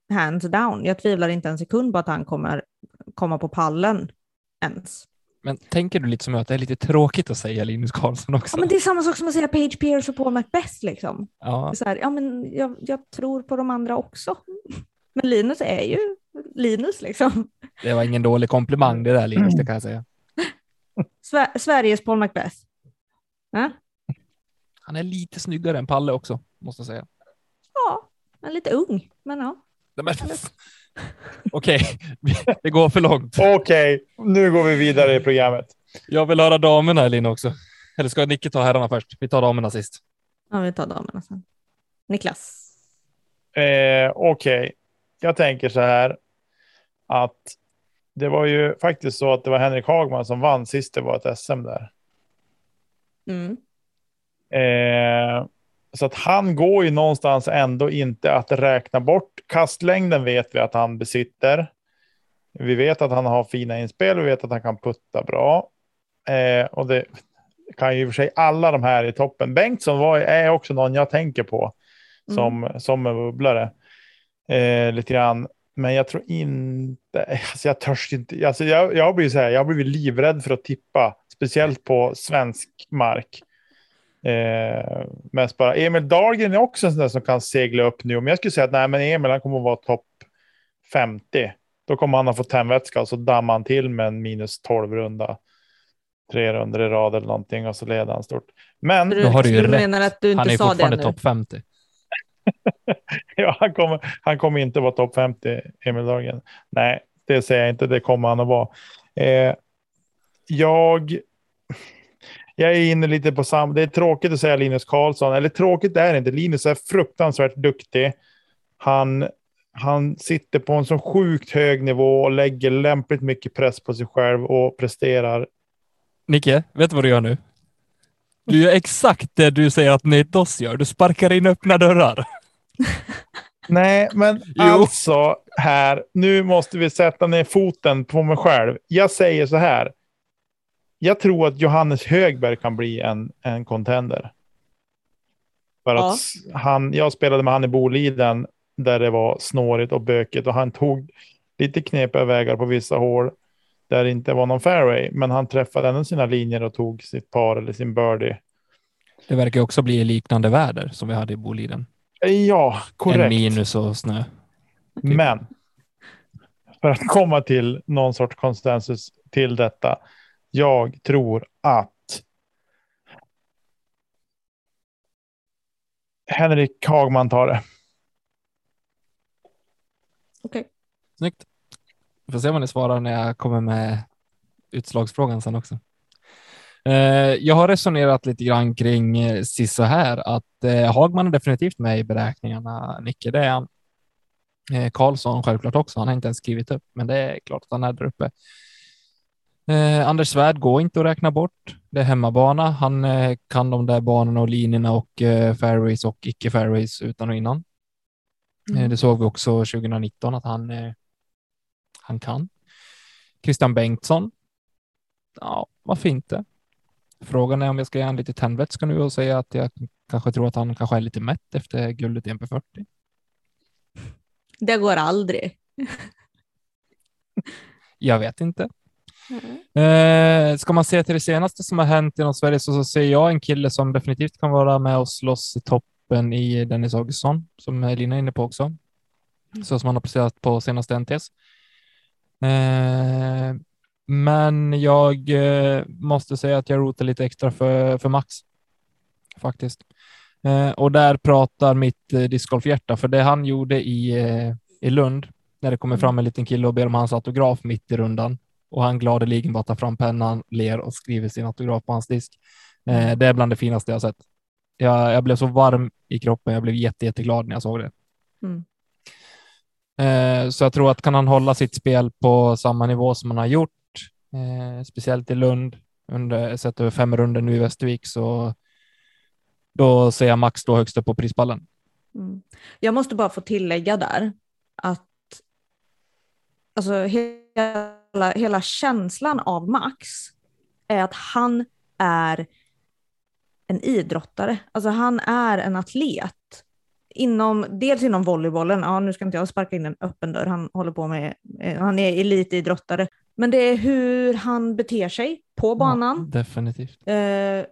hands down. Jag tvivlar inte en sekund på att han kommer komma på pallen ens. Men tänker du lite som att det är lite tråkigt att säga Linus Karlsson också? Ja, men det är samma sak som att säga Page Pierce och Paul Macbeth. Liksom. Ja, Så här, ja, men jag, jag tror på de andra också. Men Linus är ju Linus. Liksom. det var ingen dålig komplimang det där Linus, det kan jag säga. Sver- Sveriges Paul Macbeth. Ja, Han är lite snyggare än Palle också, måste jag säga. ja men lite ung. Men ja. Men- Okej, det går för långt. Okej, nu går vi vidare i programmet. Jag vill höra damerna Elin också. Eller ska Nicke ta herrarna först? Vi tar damerna sist. ja, vi tar damerna sen. Niklas. Eh, Okej, jag tänker så här att det var ju faktiskt så att det var Henrik Hagman som vann sist det var ett SM där. Mm. Eh, så att han går ju någonstans ändå inte att räkna bort. Kastlängden vet vi att han besitter. Vi vet att han har fina inspel. Vi vet att han kan putta bra. Eh, och det kan ju i och för sig alla de här i toppen. Bengtsson var, är också någon jag tänker på som, som en bubblare. Eh, lite grann. Men jag tror inte, alltså jag törs inte, alltså jag, jag, blir så här, jag har blivit livrädd för att tippa, speciellt på svensk mark. Eh, mest bara, Emil Dahlgren är också en sån där som kan segla upp nu. Om jag skulle säga att nej, men Emil han kommer att vara topp 50. Då kommer han att få tändvätska och så dammar han till med en minus 12 runda. Tre runder i rad eller någonting och så leder han stort. Men Du, Då har du ju du rätt. menar att du Han inte är sa fortfarande topp 50. ja, han, kommer, han kommer inte vara topp 50, Emil Dahlgren. Nej, det säger jag inte. Det kommer han att vara. Eh, jag, jag är inne lite på samma. Det är tråkigt att säga Linus Karlsson. Eller tråkigt är det inte. Linus är fruktansvärt duktig. Han, han sitter på en så sjukt hög nivå och lägger lämpligt mycket press på sig själv och presterar. Nicke, vet du vad du gör nu? Du gör exakt det du säger att Nate Doss gör. Du sparkar in öppna dörrar. Nej, men Jo. alltså här, nu måste vi sätta ner foten på mig själv. Jag säger så här. Jag tror att Johannes Högberg kan bli en, en contender. För Ja. att han, jag spelade med han i Boliden där det var snårigt och bökigt och han tog lite knepiga vägar på vissa hål där det inte var någon fairway, men han träffade ändå sina linjer och tog sitt par eller sin birdie. Det verkar också bli liknande väder som vi hade i Boliden. Ja, korrekt. En minus och snö. Men för att komma till någon sorts konsensus till detta. Jag tror att Henrik Hagman tar det. Okej. Snyggt. Vi får se vad ni svarar när jag kommer med utslagsfrågan sen också. Eh, Jag har resonerat lite grann kring eh, så här att eh, Hagman är definitivt med i beräkningarna, Nicke, det är han. Karlsson självklart också, han har inte ens skrivit upp, men det är klart att han är där uppe. Eh, Anders Svärd går inte att räkna bort. Det är hemmabana. Han eh, kan de där banorna och linjerna och eh, fairways och icke fairways utan och innan. Eh, Mm. Det såg vi också 2019 att han, eh, han kan. Christian Bengtsson. Ja, varför inte? Frågan är om jag ska ge honom lite tändvätska nu och säga att jag kanske tror att han kanske är lite mätt efter guldet i MP40. Det går aldrig. Jag vet inte. Eh, ska man se till det senaste som har hänt inom Sverige så, så ser jag en kille som definitivt kan vara med och slåss i toppen i Dennis Augustsson, som Elina är inne på också. Så som han har presterat på senaste NTS. Eh, men jag eh, måste säga att jag rotar lite extra för, för Max. Faktiskt. Eh, och där pratar mitt eh, discgolfhjärta, för det han gjorde i, eh, i Lund, när det kommer fram en liten kille och ber om hans autograf mitt i rundan och han gladeligen bara tar fram pennan, ler och skriver sin autograf på hans disk. Eh, det är bland det finaste jag sett. Jag, jag blev så varm i kroppen. Jag blev jätte, jätteglad när jag såg det. Mm. Eh, så jag tror att kan han hålla sitt spel på samma nivå som han har gjort, eh, speciellt i Lund, under, sett över fem runder nu i Västervik, så då ser jag Max då högst upp på prispallen. Mm. Jag måste bara få tillägga där att alltså, hela, hela känslan av Max är att han är en idrottare. Alltså han är en atlet. Inom, dels inom volleybollen, ja nu ska inte jag sparka in en öppen dörr, han håller på med, eh, han är elitidrottare. Men det är hur han beter sig på banan. Ja, definitivt. Eh,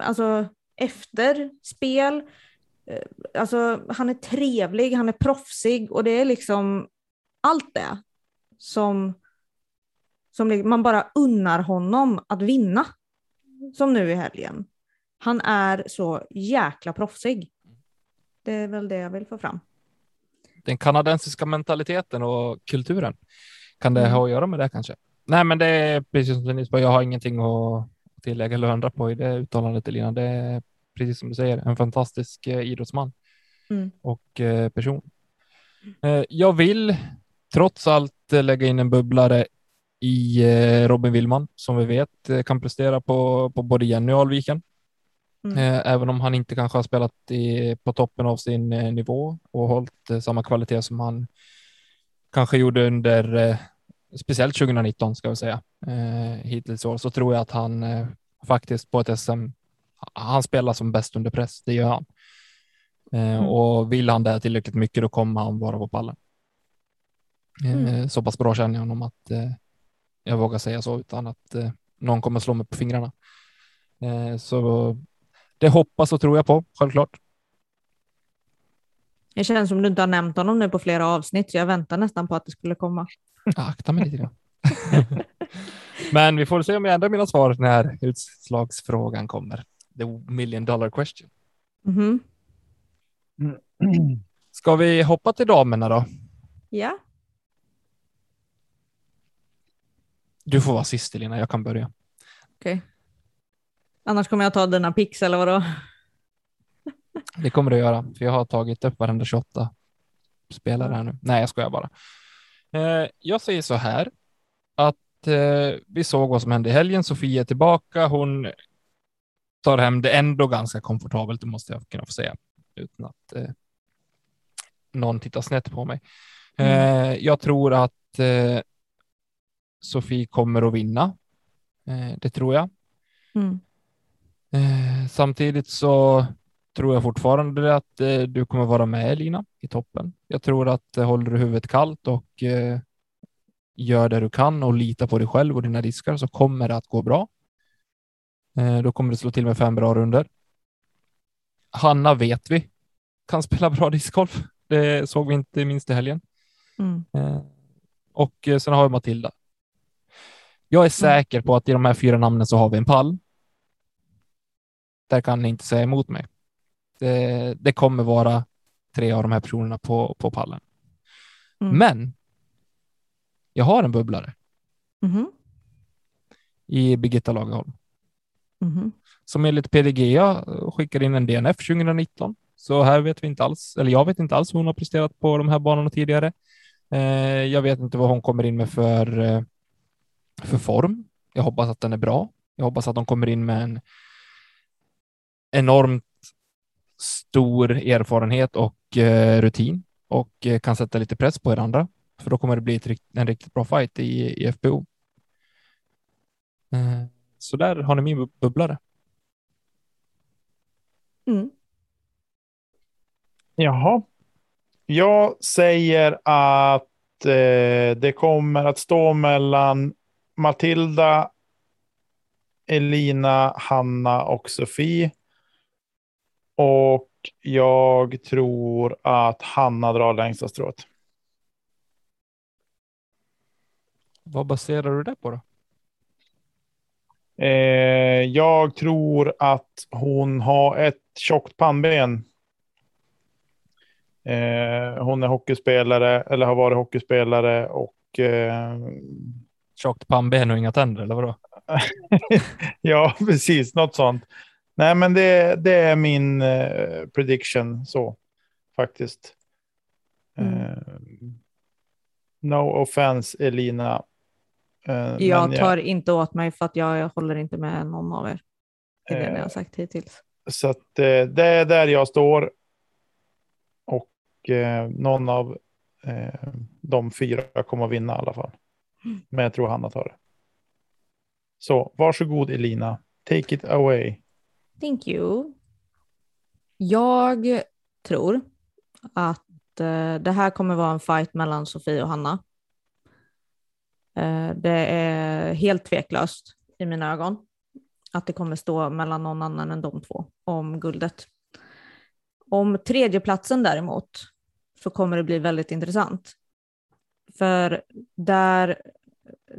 alltså efter spel. Eh, alltså han är trevlig, han är proffsig och det är liksom allt det som, som man bara unnar honom att vinna. Som nu i helgen. Han är så jäkla proffsig. Det är väl det jag vill få fram. den kanadensiska mentaliteten och kulturen. Kan det Mm. ha att göra med det kanske? Nej, men det är precis som Denise bara, jag har ingenting att tillägga eller ändra på i det uttalandet Elina. Det är precis som du säger, en fantastisk eh, idrottsman Mm. och eh, person. Eh, jag vill trots allt lägga in en bubblare i eh, Robin Willman som vi vet eh, kan prestera på, på både Jenny och Alviken. Mm. Eh, även om han inte kanske har spelat i, på toppen av sin nivå och hållit samma kvalitet som han kanske gjorde under, speciellt 2019 ska vi säga, hittills i år, så tror jag att han faktiskt på ett SM, han spelar som bäst under press, det gör han. Mm. Och vill han det tillräckligt mycket, då kommer han vara på pallen. Eh, Mm. Så pass bra känner jag honom att eh, jag vågar säga så utan att eh, någon kommer slå mig på fingrarna. Eh, så det hoppas och tror jag på, självklart. Det känns som du inte har nämnt honom nu på flera avsnitt, så jag väntar nästan på att det skulle komma. Akta mig lite grann. Men vi får se om jag ändrar mina svar när utslagsfrågan kommer. The million dollar question. Mhm. Ska vi hoppa till damerna då? Ja, Du får vara sist Elina, jag kan börja. okej. Annars kommer jag ta dina pix eller vadå? Det kommer du göra, för jag har tagit upp varenda 28 spelare här nu. Nej, jag skojar bara. Eh, jag säger så här att eh, vi såg vad som hände i helgen. Sofia är tillbaka. Hon tar hem det ändå ganska komfortabelt, det måste jag kunna få säga, utan att eh, någon tittar snett på mig. Eh, jag tror att Sofie kommer att vinna. Eh, det tror jag. Mm. Eh, samtidigt så tror jag fortfarande att eh, du kommer vara med Lina i toppen. Jag tror att håller du huvudet kallt och gör det du kan och litar på dig själv och dina diskar så kommer det att gå bra. Då kommer du slå till med fem bra runder. Hanna vet vi kan spela bra discgolf. Det såg vi inte minst i helgen. Mm. Och sen har vi Matilda. Jag är säker på att i de här fyra namnen så har vi en pall. Där kan ni inte säga emot mig. Det, det kommer vara tre av de här personerna på, på pallen. Mm. Men jag har en bubblare Mhm. i Birgitta Lagerholm Mhm. som enligt PDGA skickade in en DNF 2019. Så här vet vi inte alls, eller jag vet inte alls hur hon har presterat på de här banorna tidigare. Eh, jag vet inte vad hon kommer in med för, eh, för form. Jag hoppas att den är bra. Jag hoppas att de kommer in med en enormt stor erfarenhet och eh, rutin och eh, kan sätta lite press på er andra. För då kommer det bli ett, en riktigt bra fight i, i FBO. Eh, så där har ni min bub- bubblare. Mm. Jaha. Jag säger att eh, det kommer att stå mellan Matilda, Elina, Hanna och Sofie. Och jag tror att Hanna drar längsta strået. Vad baserar du det på då? Eh, jag tror att hon har ett tjockt pannben. Eh, hon är hockeyspelare eller har varit hockeyspelare och eh, Tjockt pannben och inga tänder eller vadå? ja, precis något sånt. Nej, men det, det är min eh, prediction så faktiskt. Mm. Eh, no offense Elina. Eh, Jag men tar inte åt mig för att jag håller inte med någon av er i det ni Eh, har sagt hittills. Så att eh, det är där jag står. Och eh, någon av eh, de fyra kommer att vinna i alla fall. Men jag tror Hanna tar det. Så varsågod Elina. Take it away. Thank you. Jag tror att eh, det här kommer vara en fight mellan Sofie och Hanna. Eh, det är helt tveklöst i mina ögon att det kommer stå mellan någon annan än de två om guldet. Om tredjeplatsen däremot så kommer det bli väldigt intressant. För där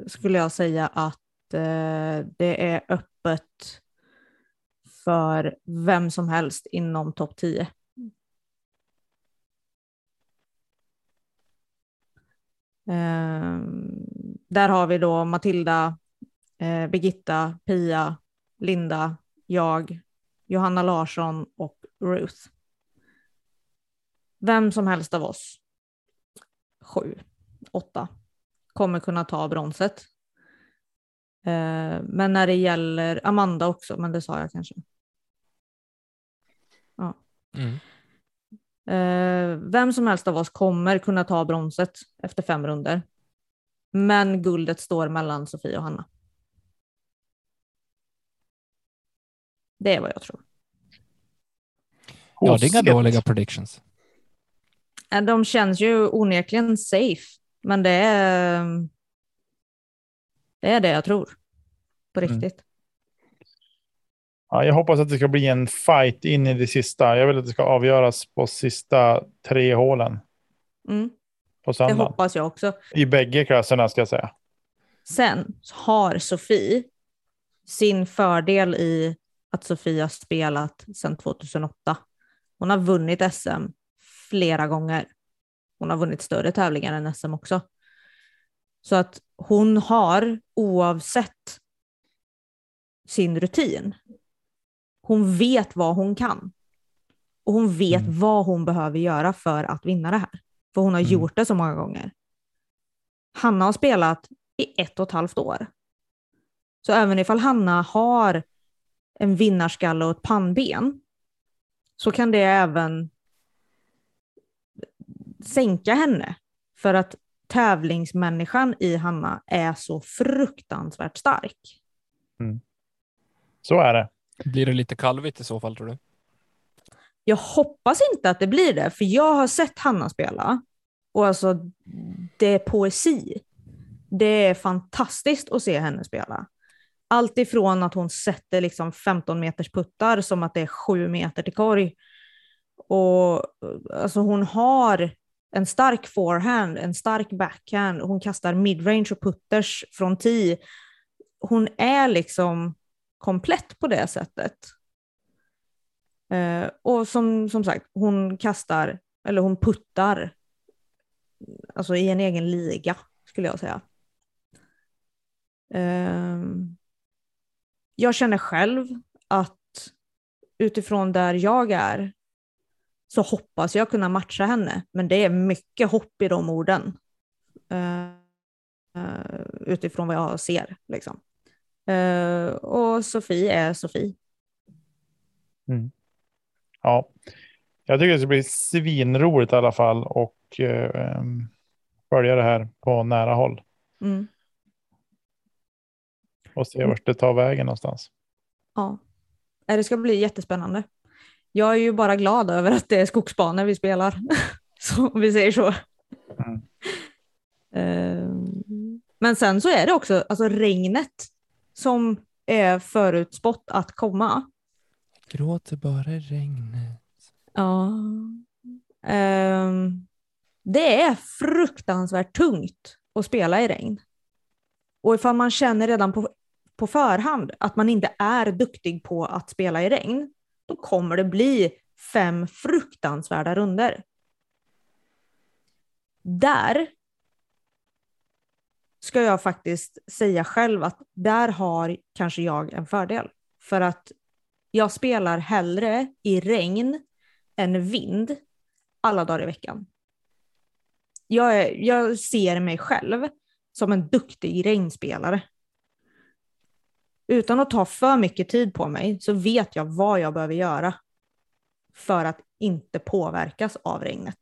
skulle jag säga att eh, det är öppet för vem som helst inom topp 10. Eh, där har vi då Matilda, eh, Birgitta, Pia, Linda, jag, Johanna Larsson och Ruth. Vem som helst av oss, sju, åtta, kommer kunna ta bronset. Eh, men när det gäller Amanda också, men det sa jag kanske. Mm. Eh, vem som helst av oss kommer kunna ta bronset efter fem runder. Men guldet står mellan Sofie och Hanna. Det är vad jag tror. Ja, det är inga dåliga predictions. Eh, De känns ju onekligen safe, men det är, det är det jag tror. På Mm. riktigt. Ja, jag hoppas att det ska bli en fight in i det sista. Jag vill att det ska avgöras på sista tre hålen Mm, på det söndag. hoppas jag också. I bägge klasserna ska jag säga. Sen har Sofie sin fördel i att Sofie har spelat sedan 2008. Hon har vunnit SM flera gånger. Hon har vunnit större tävlingar än SM också. Så att hon har oavsett sin rutin. Hon vet vad hon kan. Och hon vet Mm. vad hon behöver göra för att vinna det här. För hon har Mm. gjort det så många gånger. Hanna har spelat i ett och ett halvt år. Så även ifall Hanna har en vinnarskalle och ett pannben så kan det även sänka henne. För att tävlingsmänniskan i Hanna är så fruktansvärt stark. Så är det. Blir det lite kalvigt i så fall tror du? Jag hoppas inte att det blir det, för jag har sett Hanna spela. Och alltså, det är poesi. Det är fantastiskt att se henne spela. Allt ifrån att hon sätter liksom 15 meters puttar som att det är 7 meter till korg. Och alltså hon har en stark forehand, en stark backhand. Hon kastar midrange och putters från tee. Hon är liksom komplett på det sättet. Eh, och som, som sagt, hon kastar, eller hon puttar, alltså i en egen liga skulle jag säga. Eh, jag känner själv att utifrån där jag är så hoppas jag kunna matcha henne, men det är mycket hopp i de orden. Eh, eh, utifrån vad jag ser. Liksom. Eh, och Sofie är Sofie. Ja, jag tycker det ska bli svinroligt i alla fall och eh, följa det här på nära håll Mm. och se vart det tar vägen någonstans. Ja, det ska bli jättespännande. Jag är ju bara glad över att det är skogsbanor vi spelar, så om vi säger så. Mm. Eh, Men sen så är det också alltså regnet som är förutspått att komma. Gråter bara regnet. Ja. Ehm, det är fruktansvärt tungt att spela i regn. Och ifall man känner redan på, på förhand att man inte är duktig på att spela i regn, då kommer det bli fem fruktansvärda runder. Där ska jag faktiskt säga själv att där har kanske jag en fördel. För att jag spelar hellre i regn än vind alla dagar i veckan. Jag, är, jag ser mig själv som en duktig regnspelare. Utan att ta för mycket tid på mig så vet jag vad jag behöver göra för att inte påverkas av regnet.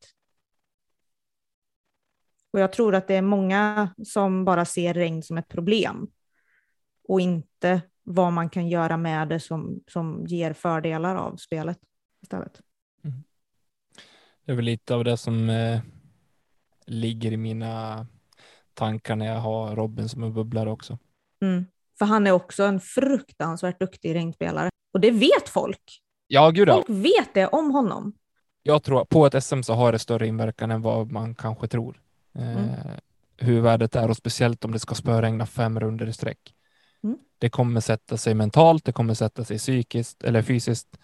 Och jag tror att det är många som bara ser regn som ett problem och inte vad man kan göra med det som, som ger fördelar av spelet istället. Det är väl lite av det som eh, ligger i mina tankar när jag har Robin som en bubblare också. Mm. För han är också en fruktansvärt duktig regnspelare. Och det vet folk. Ja, gud. Folk vet det om honom. Jag tror på ett SM så har det större inverkan än vad man kanske tror. Eh, Mm. Hur värdet är och speciellt om det ska spöregna fem runder i sträck. Mm. Det kommer sätta sig mentalt, det kommer sätta sig psykiskt eller fysiskt.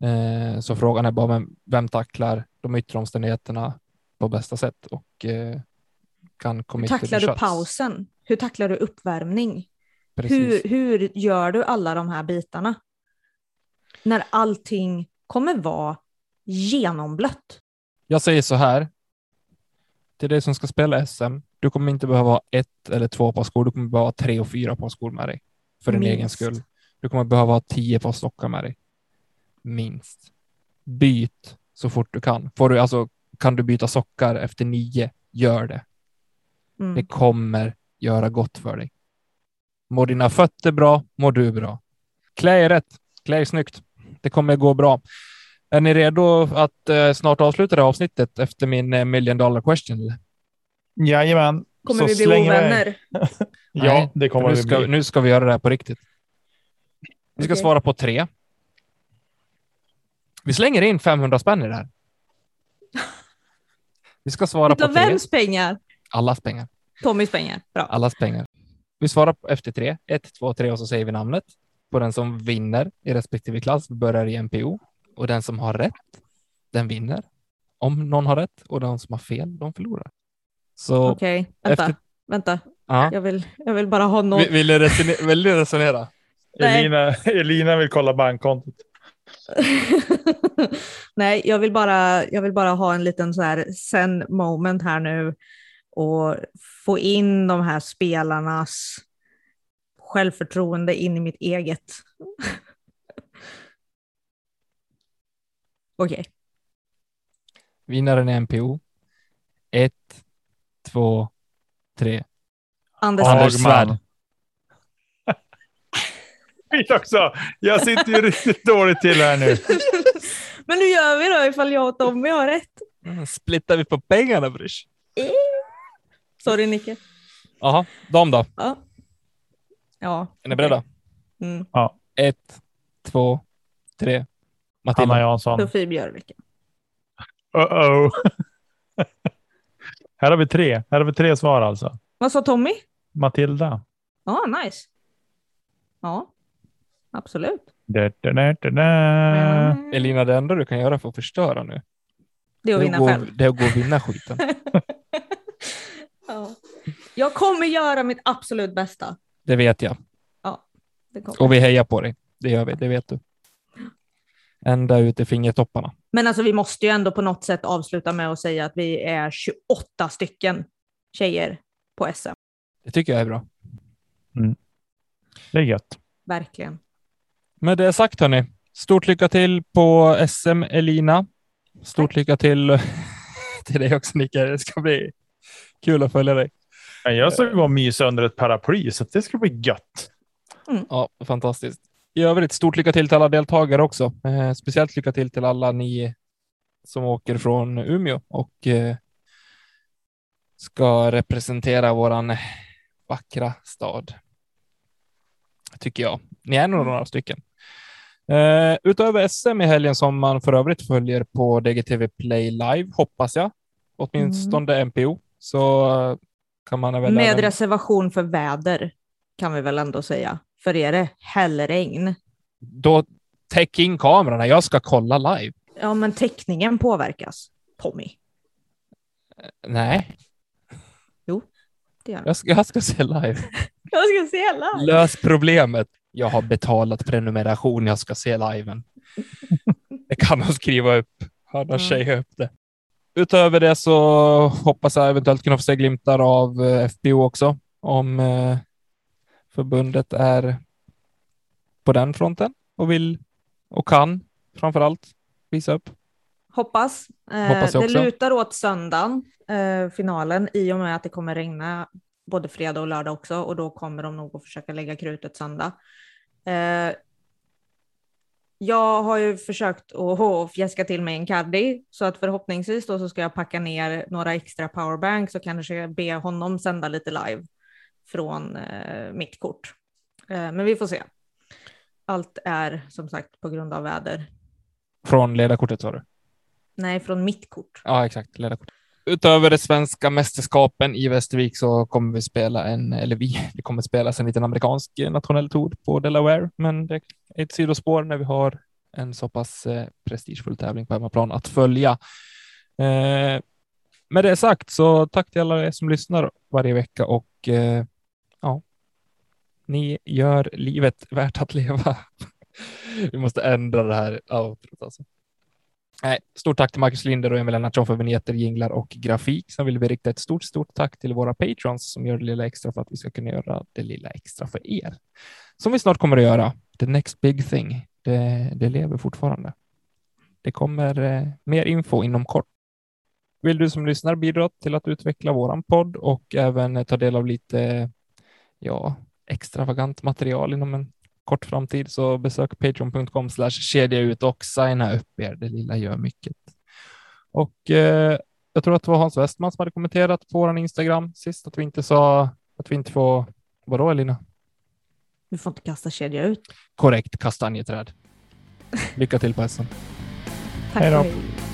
Eh, så frågan är bara vem, vem tacklar de yttre omständigheterna på bästa sätt och eh, kan Hur to the tacklar du pausen? Hur tacklar du uppvärmning? Precis. Hur, hur gör du alla de här bitarna? När allting kommer vara genomblött. Jag säger så här. Till dig som ska spela SM, du kommer inte behöva ha ett eller två par skor. Du kommer behöva ha tre och fyra par skor med dig för din Minst. egen skull. Du kommer behöva ha tio par stockar med dig. Minst. Byt så fort du kan. Får du, alltså, kan du byta sockar efter nio, gör det. Mm. Det kommer göra gott för dig. Mår dina fötter bra, mår du bra. Klä er rätt, klä er snyggt. Det kommer gå bra. Är ni redo att eh, snart avsluta det här avsnittet efter min eh, million dollar question? eller? Jajamän. Kommer så vi bli ovänner? Ja, Nej, det kommer nu vi ska, bli. Nu ska vi göra det här på riktigt. Vi ska Okej. svara på tre. Vi slänger in 500 spänn i det här. Vi ska svara på tre. vems pengar? Allas pengar. Tommys pengar. Bra. Allas pengar. Vi svarar på- efter tre. Ett, två, tre och så säger vi namnet på den som vinner i respektive klass. Vi börjar i NPO och den som har rätt, den vinner. Om någon har rätt och de som har fel, de förlorar. Så Okej, vänta. efter- Vänta. ja. Jag, vill, jag vill bara ha någon. Vill, vill, du resonera, vill du resonera? Elina, Elina vill kolla bankkontot. Nej, jag vill, bara, jag vill bara ha en liten så här sen moment här nu och få in de här spelarnas självförtroende in i mitt eget. Okej, Vinnaren är NPO. Ett, två, tre. Anders. Anders. Svärd. Mitt också. Jag sitter ju riktigt dåligt till här nu. Men hur gör vi då ifall jag och Tommy har rätt? Splittar vi på pengarna Brysch? Sorry Nicke. Jaha, de då? Ja. Ja. Är ni beredda? Mm. Ett, två, tre. Matilda. Hanna Jansson. Sofie Björvik. Uh-oh. här har vi tre. Här har vi tre svar alltså. Vad sa Tommy? Matilda. Ja, nice. Ja, absolut. Da, da, da, da, da. Elina, det enda du kan göra för att förstöra nu, Det är att det är vinna själv. det är att gå och vinna skiten. Ja. Jag kommer göra mitt absolut bästa. Det vet jag. Det kommer. Och vi hejar på dig. Det gör vi, det vet du. Ända ut i fingertopparna. Men alltså vi måste ju ändå på något sätt avsluta med att säga att vi är 28 stycken tjejer på SM. Det tycker jag är bra. Det är gött. Verkligen. Med det sagt hörni, stort lycka till på SM Elina. Stort lycka till till dig också Nicke. Det ska bli kul att följa dig. Men Jag ska gå och mysa under ett paraply så att det ska bli gött. Ja, fantastiskt. I övrigt, stort lycka till till alla deltagare också. Eh, speciellt lycka till till alla ni som åker från Umeå och eh, ska representera våran vackra stad. Tycker jag. Ni är nog några stycken. Eh, utöver SM i helgen som man för övrigt följer på DGTV Play Live, hoppas jag, åtminstone MPO, så eh, kan man väl Med även... reservation för väder kan vi väl ändå säga. För är det hällregn, Då täck in kamerorna, jag ska kolla live. ja men täckningen påverkas. Tommy, Nej, det gör jag ska, jag ska se live. Jag ska se alla. Lös problemet. Jag har betalat prenumeration, jag ska se liven. Det kan man skriva upp, annars Mm. säger jag upp det. Utöver det så hoppas jag eventuellt kunna få se glimtar av eh, FBO också, om eh, förbundet är på den fronten och vill och kan framför allt visa upp. Hoppas. Eh, Hoppas det lutar åt söndagen, finalen, i och med att det kommer regna både fredag och lördag också och då kommer de nog att försöka lägga krutet söndag. Jag har ju försökt att fjäska till mig en caddy så att förhoppningsvis då så ska jag packa ner några extra powerbanks och kanske be honom sända lite live från eh, mitt kort. Eh, men vi får se. Allt är som sagt på grund av väder. Från ledarkortet sa du? Nej, från mitt kort. Ja, exakt. Ledarkort. Utöver det svenska mästerskapen i Västervik så kommer vi spela en, eller vi, det kommer spelas en liten amerikansk nationell tour på Delaware, men det är ett sidospår när vi har en så pass eh, prestigefull tävling på hemmaplan att följa. Eh, med det sagt så tack till alla er som lyssnar varje vecka och eh, ja, ni gör livet värt att leva. vi måste ändra det här outrot alltså. Nej, stort tack till Marcus Linder och Emil Lennartsson för vignetter, jinglar och grafik. Sen vill vi rikta ett stort, stort tack till våra patrons som gör det lilla extra för att vi ska kunna göra det lilla extra för er. Som vi snart kommer att göra. The next big thing. Det, det lever fortfarande. Det kommer eh, mer info inom kort. Vill du som lyssnar bidra till att utveckla våran podd och även eh, ta del av lite ja, extravagant material inom en kort framtid så besök patreon.com slash kedja ut och signa upp er. Det lilla gör mycket. Och eh, jag tror att det var Hans Westman som hade kommenterat på vår Instagram sist att vi inte sa att vi inte får, vadå Elina? Du får inte kasta kedja ut. Korrekt kastanjeträd. Lycka till på hästen. Tack Hej då. och hej.